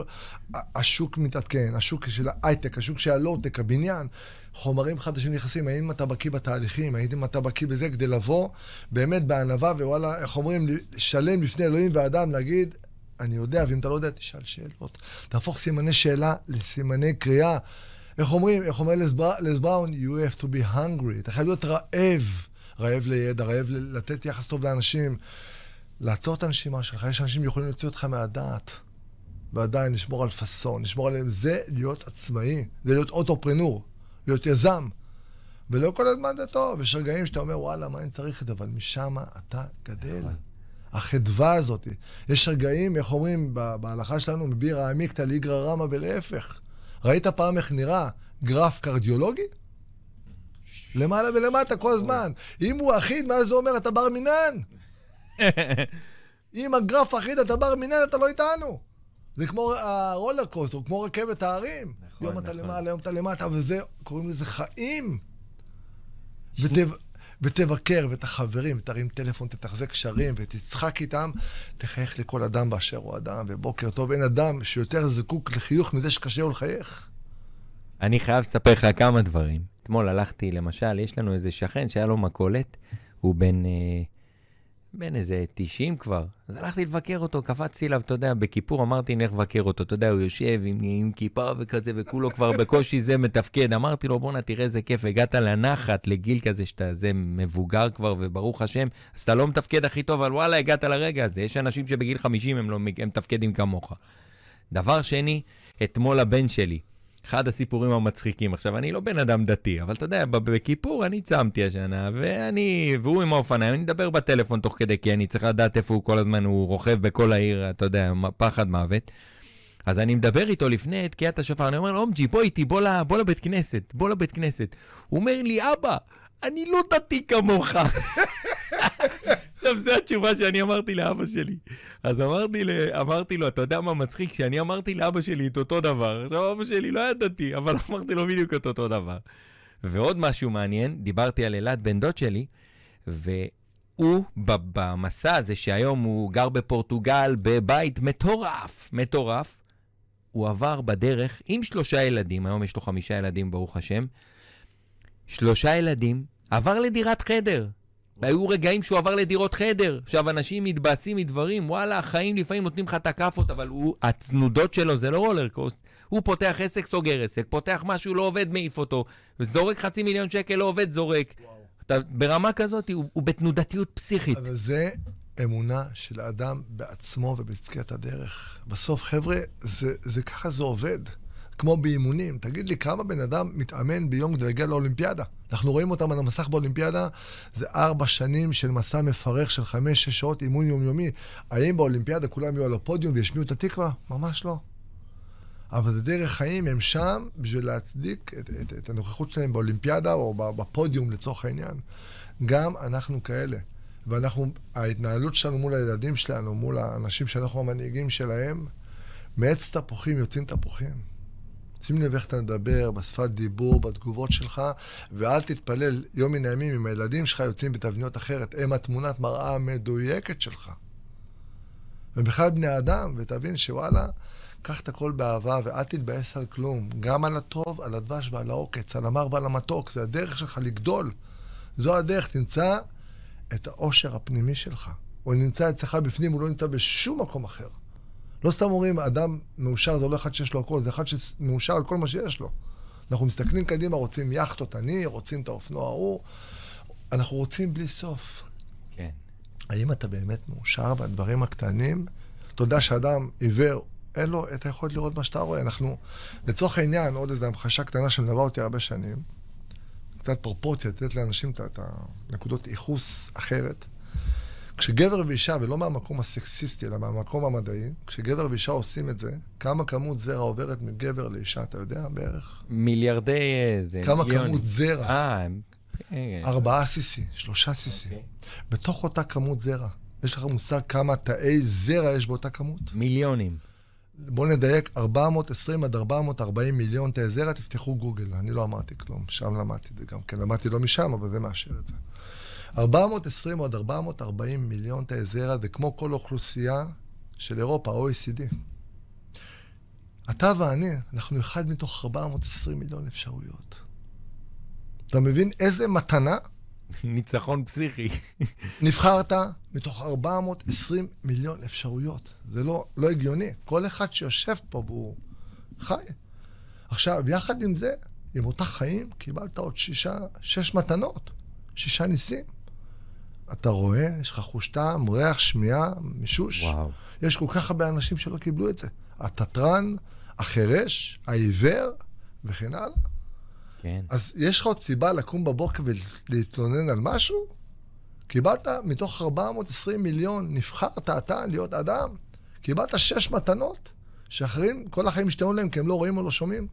S3: ה- השוק מתעדכן, השוק של ההייטק, השוק של הלואו-טק, הבניין, חומרים חדשים נכנסים, האם אתה בקיא בתהליכים, האם אתה בקיא בזה כדי לבוא באמת בענווה, ווואלה, איך אומרים, שלם לפני אלוהים ואדם, להגיד, אני יודע, ואם אתה לא יודע, תשאל שאלות. תהפוך סימני שאלה לסימני קריאה. איך אומרים, איך אומר לס בר- לס בראון, you have to be hungry. אתה חייב להיות רעב. רעב לידע, רעב לתת יחס טוב לאנשים. לעצור את הנשימה שלך, יש אנשים שיכולים להוציא אותך מהדעת. ועדיין לשמור על פאסון, לשמור עליהם. זה להיות עצמאי, זה להיות אוטופרנור, להיות יזם. ולא כל הזמן זה טוב, יש רגעים שאתה אומר, וואלה, מה אני צריך את זה, אבל משם אתה גדל. החדווה הזאת. יש רגעים, איך אומרים בהלכה שלנו, מבירא עמיקתא לאיגרא רמא ולהפך. ראית פעם איך נראה גרף קרדיולוגי? למעלה ולמטה כל הזמן. אם הוא אחיד, מה זה אומר? אתה בר מינן. אם הגרף אחיד, אתה בר מינן, אתה לא איתנו. זה כמו הרולר קוסטר, כמו רכבת ההרים. נכון, יום נכון. אתה למעלה, יום אתה למטה, וזה, קוראים לזה חיים. ותב, ותבקר, ואת החברים, ותרים טלפון, תתחזק קשרים, ותצחק איתם, תחייך לכל אדם באשר הוא אדם, ובוקר טוב, אין אדם שיותר זקוק לחיוך מזה שקשה לו לחייך.
S1: אני חייב לספר לך כמה דברים. אתמול הלכתי, למשל, יש לנו איזה שכן שהיה לו מכולת, הוא בן... אה, בן איזה 90 כבר. אז הלכתי לבקר אותו, קפצתי אליו, אתה יודע, בכיפור אמרתי, נלך לבקר אותו. אתה יודע, הוא יושב עם, עם כיפה וכזה, וכולו כבר בקושי זה מתפקד. אמרתי לו, בואנה, תראה איזה כיף, הגעת לנחת, לגיל כזה שאתה זה מבוגר כבר, וברוך השם, אז אתה לא מתפקד הכי טוב, אבל וואלה, הגעת לרגע הזה. יש אנשים שבגיל 50 הם לא מתפקדים כמוך. דבר שני, אתמול הבן שלי, אחד הסיפורים המצחיקים. עכשיו, אני לא בן אדם דתי, אבל אתה יודע, בכיפור אני צמתי השנה, ואני, והוא עם האופניים, אני מדבר בטלפון תוך כדי, כי אני צריך לדעת איפה הוא כל הזמן, הוא רוכב בכל העיר, אתה יודע, פחד מוות. אז אני מדבר איתו לפני תקיעת השופר, אני אומר לו, אומג'י, בוא איתי, בוא, בוא לבית כנסת, בוא לבית כנסת. הוא אומר לי, אבא, אני לא דתי כמוך. עכשיו, זו התשובה שאני אמרתי לאבא שלי. אז אמרתי, אמרתי לו, אתה יודע מה מצחיק? שאני אמרתי לאבא שלי את אותו דבר. עכשיו, אבא שלי לא היה דתי, אבל אמרתי לו בדיוק את אותו דבר. ועוד משהו מעניין, דיברתי על אלעד, בן דוד שלי, והוא, במסע הזה שהיום הוא גר בפורטוגל, בבית מטורף, מטורף, הוא עבר בדרך עם שלושה ילדים, היום יש לו חמישה ילדים, ברוך השם, שלושה ילדים, עבר לדירת חדר. והיו רגעים שהוא עבר לדירות חדר. עכשיו, אנשים מתבאסים מדברים, וואלה, החיים לפעמים נותנים לך את הכאפות, אבל הוא, הצנודות שלו זה לא רולר קוסט. הוא פותח עסק, סוגר עסק, פותח משהו, לא עובד, מעיף אותו, זורק חצי מיליון שקל, לא עובד, זורק. אתה, ברמה כזאת, הוא, הוא בתנודתיות פסיכית.
S3: אבל זה אמונה של האדם בעצמו ובצקיית הדרך. בסוף, חבר'ה, זה, זה ככה זה עובד. כמו באימונים. תגיד לי, כמה בן אדם מתאמן ביום כדי להגיע לאולימפיאדה? אנחנו רואים אותם על המסך באולימפיאדה, זה ארבע שנים של מסע מפרך של חמש-שש שעות אימון יומיומי. האם באולימפיאדה כולם יהיו על הפודיום וישמיעו את התקווה? ממש לא. אבל זה דרך חיים, הם שם בשביל להצדיק את, את, את הנוכחות שלהם באולימפיאדה או בפודיום לצורך העניין. גם אנחנו כאלה. ואנחנו, ההתנהלות שלנו מול הילדים שלנו, מול האנשים שאנחנו המנהיגים שלהם, מעץ תפוחים יוצאים תפוחים. שים לב איך אתה מדבר, בשפת דיבור, בתגובות שלך, ואל תתפלל יום מן הימים אם הילדים שלך יוצאים בתבניות אחרת. הם התמונת מראה המדויקת שלך. ובכלל בני אדם, ותבין שוואלה, קח את הכל באהבה ואל תתבאס על כלום. גם על הטוב, על הדבש ועל העוקץ, על המר ועל המתוק. זה הדרך שלך לגדול. זו הדרך, תמצא את העושר הפנימי שלך. הוא נמצא אצלך בפנים, הוא לא נמצא בשום מקום אחר. לא סתם אומרים, אדם מאושר זה לא אחד שיש לו הכל, זה אחד שמאושר על כל מה שיש לו. אנחנו מסתכלים קדימה, רוצים יאכטות אני, רוצים את האופנוע ההוא, אנחנו רוצים בלי סוף.
S1: כן.
S3: האם אתה באמת מאושר בדברים הקטנים? אתה יודע שאדם עיוור, אין לו את היכולת לראות מה שאתה רואה. אנחנו, לצורך העניין, עוד איזו המחשה קטנה שמלווה אותי הרבה שנים, קצת פרופורציה, לתת לאנשים את הנקודות ייחוס אחרת. כשגבר ואישה, ולא מהמקום הסקסיסטי, אלא מהמקום המדעי, כשגבר ואישה עושים את זה, כמה כמות זרע עוברת מגבר לאישה, אתה יודע בערך?
S1: מיליארדי איזה,
S3: כמה מיליונים. כמות זרע?
S1: אה,
S3: ארבעה סיסי, שלושה סיסי. Okay. אוקיי. בתוך אותה כמות זרע. יש לך מושג כמה תאי זרע יש באותה כמות?
S1: מיליונים.
S3: בואו נדייק, 420 עד 440 מיליון תאי זרע, תפתחו גוגל. אני לא אמרתי כלום, שם למדתי את זה גם כן. למדתי לא משם, אבל זה מאשר את זה. 420 עד 440 מיליון תאי זרע זה כמו כל אוכלוסייה של אירופה, OECD. אתה ואני, אנחנו אחד מתוך 420 מיליון אפשרויות. אתה מבין איזה מתנה?
S1: ניצחון פסיכי.
S3: נבחרת מתוך 420 מיליון אפשרויות. זה לא, לא הגיוני. כל אחד שיושב פה והוא חי. עכשיו, יחד עם זה, עם אותה חיים, קיבלת עוד שישה, שש מתנות, שישה ניסים. אתה רואה, יש לך חוש טעם, ריח, שמיעה, מישוש.
S1: וואו.
S3: יש כל כך הרבה אנשים שלא קיבלו את זה. התתרן, החירש, העיוור, וכן הלאה.
S1: כן.
S3: אז יש לך עוד סיבה לקום בבוקר ולהתלונן על משהו? קיבלת מתוך 420 מיליון, נבחרת אתה להיות אדם. קיבלת שש מתנות, שאחרים, כל החיים השתנו להם כי הם לא רואים או לא שומעים.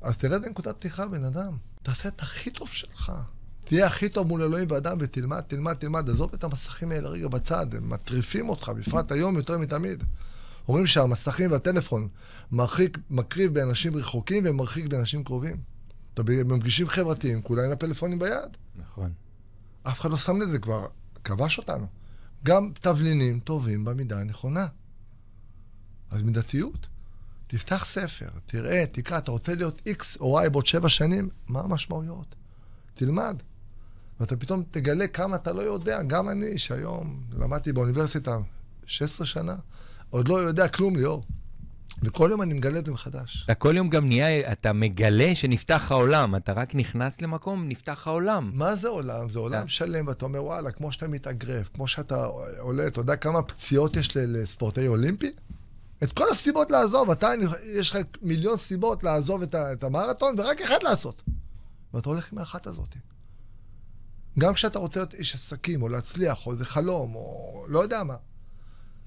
S3: אז תרד לנקודת פתיחה, בן אדם. תעשה את הכי טוב שלך. תהיה הכי טוב מול אלוהים ואדם ותלמד, תלמד, תלמד. עזוב את המסכים האלה רגע בצד, הם מטריפים אותך, בפרט היום יותר מתמיד. אומרים שהמסכים והטלפון מרחיק, מקריב באנשים רחוקים ומרחיק באנשים קרובים. אתה במפגישים חברתיים, כולם עם הפלאפונים ביד.
S1: נכון.
S3: אף אחד לא שם לזה כבר, כבש אותנו. גם תבלינים טובים במידה הנכונה. אז מידתיות. תפתח ספר, תראה, תקרא, אתה רוצה להיות X או Y בעוד שבע שנים? מה המשמעויות? תלמד. ואתה פתאום תגלה כמה אתה לא יודע. גם אני, שהיום למדתי באוניברסיטה 16 שנה, עוד לא יודע כלום, ליאור. וכל יום אני מגלה את זה מחדש.
S1: אתה כל יום גם נהיה, אתה מגלה שנפתח העולם. אתה רק נכנס למקום, נפתח העולם.
S3: מה זה עולם? זה עולם
S1: כן.
S3: שלם, ואתה אומר, וואלה, כמו שאתה מתאגרף, כמו שאתה עולה, אתה יודע כמה פציעות יש לספורטאי אולימפי? את כל הסיבות לעזוב, אתה, יש לך מיליון סיבות לעזוב את, ה- את המרתון, ורק אחד לעשות. ואתה הולך עם האחת הזאת. גם כשאתה רוצה להיות איש עסקים, או להצליח, או איזה חלום, או לא יודע מה.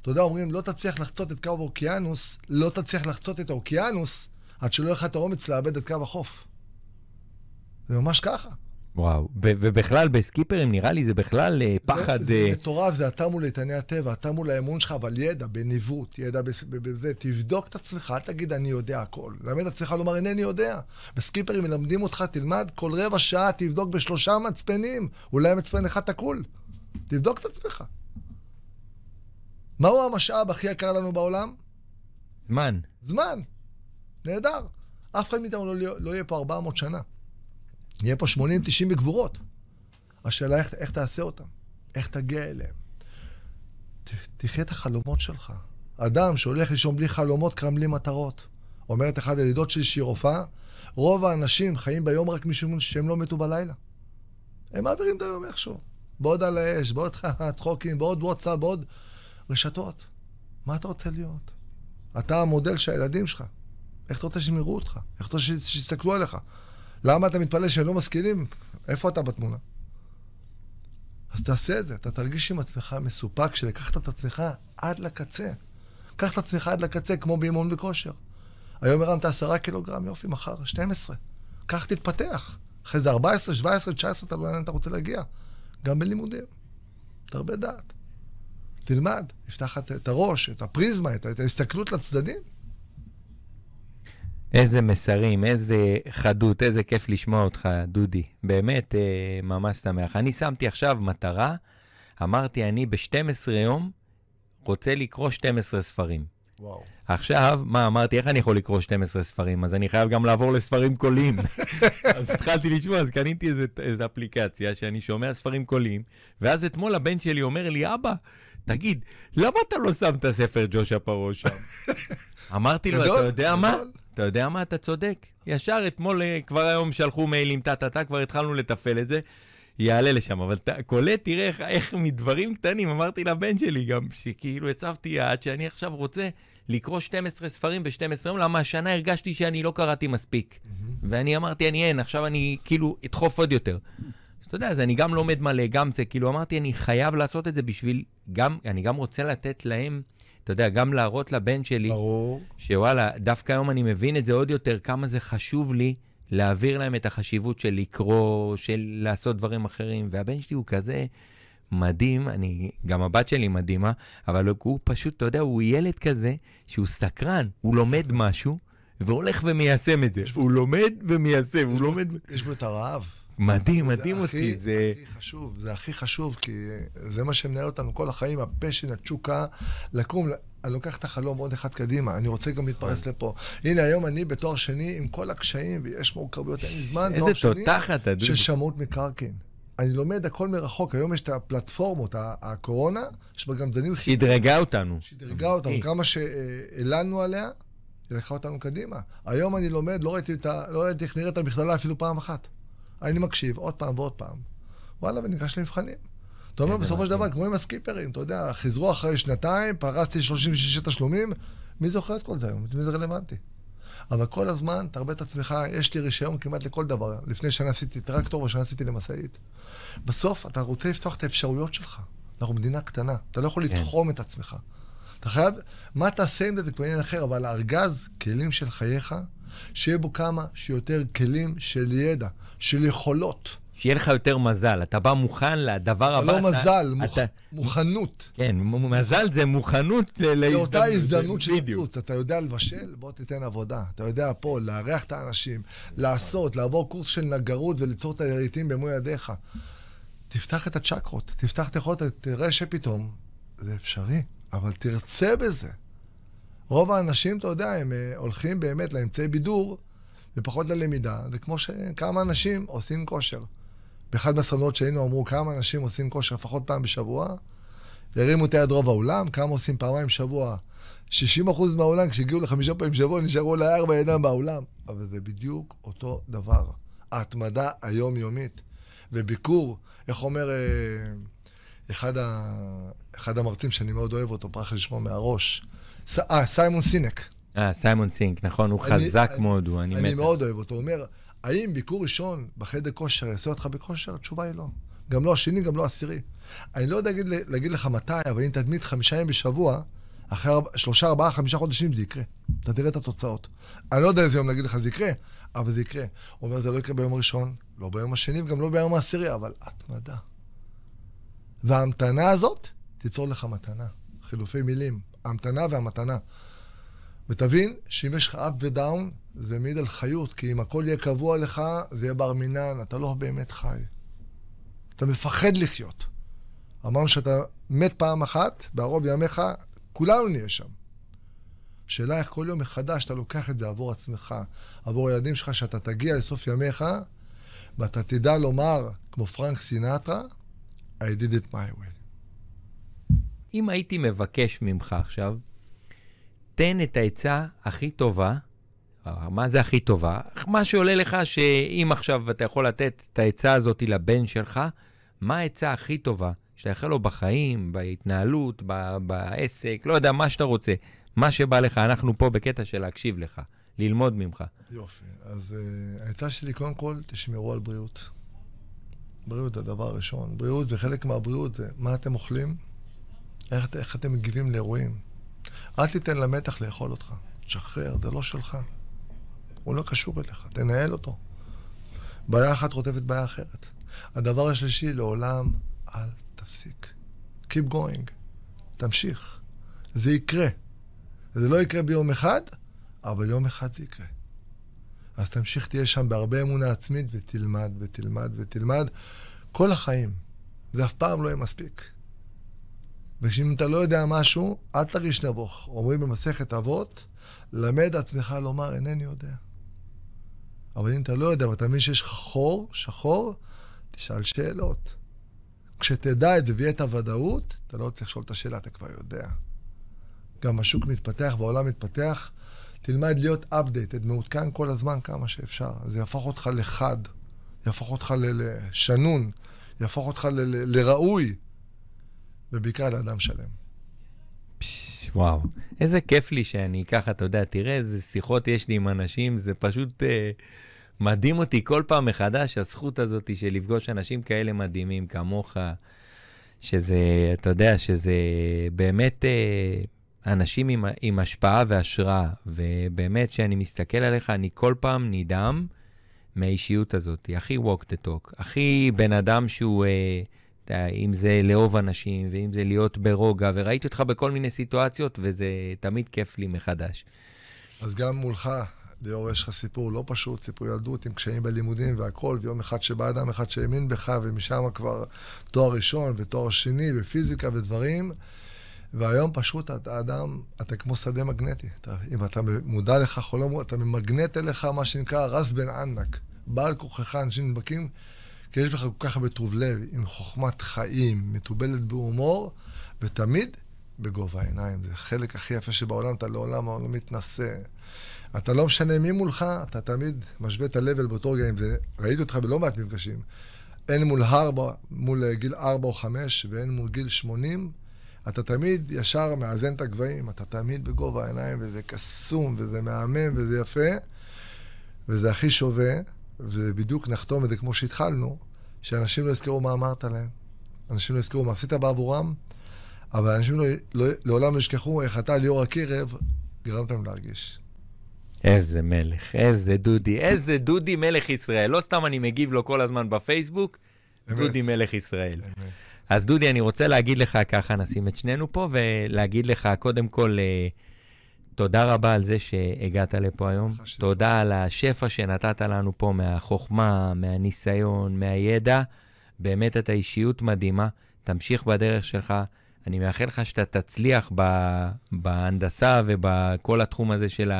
S3: אתה יודע, אומרים, לא תצליח לחצות את קו האוקיינוס, לא תצליח לחצות את האוקיינוס, עד שלא יהיה לך את האומץ לאבד את קו החוף. זה ממש ככה.
S1: וואו. ובכלל, בסקיפרים נראה לי זה בכלל אה, פחד...
S3: זה, זה
S1: אה,
S3: מטורף, זה אתה מול איתני הטבע, אתה מול האמון שלך, אבל ידע, בניווט, ידע בזה, תבדוק את עצמך, אל תגיד אני יודע הכל. למד את עצמך לומר אינני יודע. בסקיפרים מלמדים אותך, תלמד כל רבע שעה, תבדוק בשלושה מצפנים, אולי מצפן אחד תקול. תבדוק את עצמך. מהו המשאב הכי יקר לנו בעולם?
S1: זמן.
S3: זמן. נהדר. אף אחד מאיתנו לא, לא יהיה פה 400 שנה. יהיה פה 80-90 בגבורות. השאלה איך, איך תעשה אותם, איך תגיע אליהם. תחיה את החלומות שלך. אדם שהולך לישון בלי חלומות, קם בלי מטרות. אומרת אחת הידידות שלי שהיא רופאה, רוב האנשים חיים ביום רק משום שהם לא מתו בלילה. הם מעבירים את היום איכשהו. בעוד על האש, בעוד צחוקים, בעוד וואטסאפ, בעוד רשתות. מה אתה רוצה להיות? אתה המודל של הילדים שלך. איך אתה רוצה שהם יראו אותך? איך אתה רוצה שיסתכלו עליך? למה אתה מתפלא שהם לא משכילים? איפה אתה בתמונה? אז תעשה את זה, אתה תרגיש עם עצמך מסופק שלקחת את עצמך עד לקצה. קח את עצמך עד לקצה, כמו באימון בכושר. היום הרמת עשרה קילוגרם, יופי, מחר 12. קח, תתפתח. אחרי זה 14, 17, 19, אתה לא יודע לאן אתה רוצה להגיע. גם בלימודים. תרבה דעת. תלמד, יפתח את, הראש, את הפריזמה, את ההסתכלות לצדדים.
S1: איזה מסרים, איזה חדות, איזה כיף לשמוע אותך, דודי. באמת, אה, ממש שמח. אני שמתי עכשיו מטרה, אמרתי, אני ב-12 יום רוצה לקרוא 12 ספרים.
S3: וואו.
S1: עכשיו, מה, אמרתי, איך אני יכול לקרוא 12 ספרים? אז אני חייב גם לעבור לספרים קוליים. אז התחלתי לשמוע, אז קניתי איזה, איזה אפליקציה שאני שומע ספרים קוליים, ואז אתמול הבן שלי אומר לי, אבא, תגיד, למה אתה לא שם את הספר ג'ושה פרעה שם? אמרתי לו, אתה יודע מה? אתה יודע מה? אתה צודק. ישר אתמול, אה, כבר היום שלחו מיילים, טה-טה-טה, כבר התחלנו לתפעל את זה. יעלה לשם, אבל אתה קולט, תראה איך, איך מדברים קטנים, אמרתי לבן שלי גם, שכאילו הצבתי יעד, שאני עכשיו רוצה לקרוא 12 ספרים ב-12 יום, למה השנה הרגשתי שאני לא קראתי מספיק. ואני אמרתי, אני אין, עכשיו אני כאילו אדחוף עוד יותר. אז אתה יודע, אז אני גם לומד מלא, גם זה, כאילו אמרתי, אני חייב לעשות את זה בשביל, גם, אני גם רוצה לתת להם, אתה יודע, גם להראות לבן שלי,
S3: ברור.
S1: שוואלה, דווקא היום אני מבין את זה עוד יותר, כמה זה חשוב לי להעביר להם את החשיבות של לקרוא, של לעשות דברים אחרים. והבן שלי הוא כזה מדהים, אני, גם הבת שלי מדהימה, אבל הוא פשוט, אתה יודע, הוא ילד כזה שהוא סקרן, הוא לומד משהו. והולך ומיישם את זה. הוא לומד ומיישם, הוא לומד...
S3: יש בו את הרעב.
S1: מדהים,
S3: זה
S1: מדהים
S3: הכי-
S1: אותי, זה...
S3: הכי חשוב, זה הכי חשוב, כי זה מה שמנהל אותנו כל החיים, ה passion, התשוקה, לקום, אני לוקח את החלום עוד אחד קדימה, אני רוצה גם להתפרס לפה. הנה, היום אני בתואר שני עם כל הקשיים, ויש מורכבויות, אין לי זמן, תואר שני
S1: תותח אתה, דודו.
S3: של שמאות מקרקעין. אני לומד הכל מרחוק, היום יש את הפלטפורמות, הקורונה, יש בה גם זנים
S1: שדרגה אותנו.
S3: שדרגה אותנו,
S1: אמיתי.
S3: כמה שהלנו עליה, היא לקחה אותנו קדימה. היום אני לומד, לא ראיתי, לא ראיתי איך נראית המכללה אפילו פעם אחת. אני מקשיב עוד פעם ועוד פעם. וואלה, וניגש למבחנים. אתה אומר, בסופו של. דבר, כמו עם הסקיפרים, אתה יודע, חזרו אחרי שנתיים, פרסתי 36 תשלומים, מי זוכר את כל זה היום? מי זה רלוונטי? אבל כל הזמן תרבה את עצמך, יש לי רישיון כמעט לכל דבר. לפני שנה עשיתי טרקטור ושנה עשיתי למשאית. בסוף אתה רוצה לפתוח את האפשרויות שלך. אנחנו מדינה קטנה, אתה לא יכול
S1: כן.
S3: לתחום את עצמך. אתה חייב, מה תעשה עם זה זה כבר עניין אחר, אבל ארגז כלים של חייך, שיהיה בו כמה שיותר כלים של ידע, של יכולות.
S1: שיהיה לך יותר מזל, אתה בא מוכן לדבר
S3: זה
S1: הבא.
S3: לא
S1: אתה-
S3: מזל, מוכ...
S1: אתה-
S3: מוכנות.
S1: כן, מזל זה מוכנות ל-
S3: לאותה הזדמנות. לצוץ. אתה יודע לבשל, בוא תיתן עבודה. אתה יודע פה, לארח את האנשים, לעשות, לעבור קורס של נגרות וליצור את הרהיטים במו ידיך. תפתח את הצ'קרות, תפתח את היכולת, תראה שפתאום זה אפשרי, אבל תרצה בזה. רוב האנשים, אתה יודע, הם אה, הולכים באמת לאמצעי בידור ופחות ללמידה. זה כמו שכמה אנשים עושים כושר. באחד מהסדנות שהיינו אמרו כמה אנשים עושים כושר לפחות פעם בשבוע, הרימו את היד רוב האולם, כמה עושים פעמיים בשבוע. 60% מהאולם, כשהגיעו לחמישה פעמים בשבוע, נשארו אולי ארבע ידיים באולם. אבל זה בדיוק אותו דבר. ההתמדה היומיומית. וביקור, איך אומר אה, אחד, ה... אחד המרצים שאני מאוד אוהב אותו, ברח לי שמו מהראש. אה, סיימון סינק.
S1: אה, סיימון סינק, נכון, הוא
S3: אני-
S1: חזק
S3: אני-
S1: מאוד, הוא, אני מת.
S3: אני. מאוד אוהב אותו. הוא אומר, האם ביקור ראשון בחדר כושר יעשה אותך בכושר? התשובה היא לא. גם לא השני, גם לא העשירי. אני לא יודע להגיד, להגיד לך מתי, אבל אם תתמיד חמישה ימים בשבוע, אחרי שלושה, ארבעה, חמישה חודשים זה יקרה. אתה תראה את התוצאות. אני לא יודע איזה יום להגיד לך זה יקרה, אבל זה יקרה. הוא אומר, זה לא יקרה ביום הראשון, לא ביום השני וגם לא ביום העשירי, אבל התמדה. וההמתנה הזאת תיצור לך מתנה. חילופי מילים. ההמתנה והמתנה. ותבין שאם יש לך up ודאון, זה מעיד על חיות, כי אם הכל יהיה קבוע לך, זה יהיה בר מינן, אתה לא באמת חי. אתה מפחד לחיות. אמרנו שאתה מת פעם אחת, בערוב ימיך, כולנו נהיה שם. השאלה איך כל יום מחדש אתה לוקח את זה עבור עצמך, עבור הילדים שלך, שאתה תגיע לסוף ימיך, ואתה תדע לומר, כמו פרנק סינטרה, I did it my way.
S1: אם הייתי מבקש ממך עכשיו, תן את העצה הכי טובה, אה, מה זה הכי טובה? מה שעולה לך שאם עכשיו אתה יכול לתת את העצה הזאת לבן שלך, מה העצה הכי טובה שאתה יכול לו בחיים, בהתנהלות, ב- בעסק, לא יודע, מה שאתה רוצה. מה שבא לך, אנחנו פה בקטע של להקשיב לך, ללמוד ממך.
S3: יופי. אז uh, העצה שלי, קודם כל, תשמרו על בריאות. בריאות זה הדבר הראשון. בריאות, וחלק מהבריאות זה מה אתם אוכלים, איך, איך אתם מגיבים לאירועים. אל תיתן למתח לאכול אותך. תשחרר, זה לא שלך. הוא לא קשור אליך, תנהל אותו. בעיה אחת רודפת בעיה אחרת. הדבר השלישי, לעולם אל תפסיק. Keep going. תמשיך. זה יקרה. זה לא יקרה ביום אחד, אבל יום אחד זה יקרה. אז תמשיך, תהיה שם בהרבה אמונה עצמית ותלמד ותלמד ותלמד כל החיים. זה אף פעם לא יהיה מספיק. ואם אתה לא יודע משהו, אל תרגיש נבוך. אומרים במסכת אבות, למד עצמך לומר, אינני יודע. אבל אם אתה לא יודע ואתה מבין שיש חור, שחור, תשאל שאלות. כשתדע את זה ויהיה את הוודאות, אתה לא צריך לשאול את השאלה, אתה כבר יודע. גם השוק מתפתח והעולם מתפתח, תלמד להיות updated, מעודכן כל הזמן כמה שאפשר. זה יהפוך אותך לחד, יהפוך אותך לשנון, יהפוך אותך לראוי, ובעיקר לאדם שלם.
S1: פש, וואו, איזה כיף לי שאני ככה, אתה יודע, תראה איזה שיחות יש לי עם אנשים, זה פשוט אה, מדהים אותי כל פעם מחדש, הזכות הזאת של לפגוש אנשים כאלה מדהימים כמוך, שזה, אתה יודע, שזה באמת אה, אנשים עם, עם השפעה והשראה, ובאמת, כשאני מסתכל עליך, אני כל פעם נדהם מהאישיות הזאת, הכי walk the talk, הכי בן אדם שהוא... אה, אם זה לאהוב אנשים, ואם זה להיות ברוגע, וראיתי אותך בכל מיני סיטואציות, וזה תמיד כיף לי מחדש.
S3: אז גם מולך, ליאור, יש לך סיפור לא פשוט, סיפור ילדות עם קשיים בלימודים והכל, ויום אחד שבא אדם אחד שהאמין בך, ומשם כבר תואר ראשון ותואר שני בפיזיקה ודברים, והיום פשוט אתה אדם, אתה כמו שדה מגנטי. אתה, אם אתה מודע לכך או אתה ממגנט אליך מה שנקרא רס בן ענק. בעל כוחך, אנשים נדבקים, כי יש בך כל כך הרבה טוב לב, עם חוכמת חיים, מתובלת בהומור, ותמיד בגובה העיניים. זה החלק הכי יפה שבעולם, אתה לעולם לא מתנשא. אתה לא משנה מי מולך, אתה תמיד משווה את ה-level באותו רגע. ראיתי אותך בלא מעט מפגשים. הן מול, הרבע, מול גיל 4 או 5 והן מול גיל 80, אתה תמיד ישר מאזן את הגבהים, אתה תמיד בגובה העיניים, וזה קסום, וזה מהמם, וזה יפה, וזה הכי שווה, ובדיוק נחתום את זה כמו שהתחלנו, שאנשים לא יזכרו מה אמרת להם. אנשים לא יזכרו מה עשית בעבורם, אבל אנשים לא, לא, לעולם לא ישכחו איך אתה, ליאור הקירב, גרמת להם להרגיש.
S1: איזה מלך, איזה דודי, איזה דודי מלך ישראל. לא סתם אני מגיב לו כל הזמן בפייסבוק,
S3: אמת.
S1: דודי מלך ישראל.
S3: באמת.
S1: אז דודי, אני רוצה להגיד לך ככה, נשים את שנינו פה, ולהגיד לך, קודם כל, אה, תודה רבה על זה שהגעת לפה היום.
S3: חשוב.
S1: תודה על השפע שנתת לנו פה מהחוכמה, מהניסיון, מהידע. באמת אתה אישיות מדהימה. תמשיך בדרך שלך. אני מאחל לך שאתה תצליח ב- בהנדסה ובכל התחום הזה של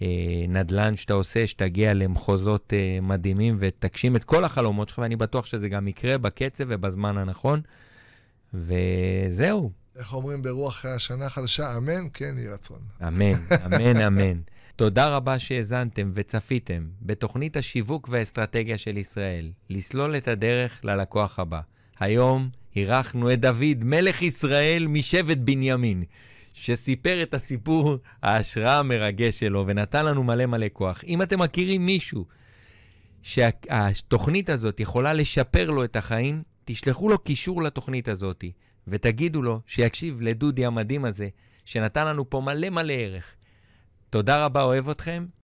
S1: הנדל"ן שאתה עושה, שתגיע למחוזות אה, מדהימים ותגשים את כל החלומות שלך, ואני בטוח שזה גם יקרה בקצב ובזמן הנכון. וזהו,
S3: איך אומרים ברוח השנה החדשה, אמן, כן יהי רצון.
S1: אמן, אמן, אמן. תודה רבה שהאזנתם וצפיתם בתוכנית השיווק והאסטרטגיה של ישראל, לסלול את הדרך ללקוח הבא. היום אירחנו את דוד, מלך ישראל משבט בנימין, שסיפר את הסיפור ההשראה המרגש שלו ונתן לנו מלא מלא כוח. אם אתם מכירים מישהו שהתוכנית הזאת יכולה לשפר לו את החיים, תשלחו לו קישור לתוכנית הזאת ותגידו לו שיקשיב לדודי המדהים הזה, שנתן לנו פה מלא מלא ערך. תודה רבה, אוהב אתכם,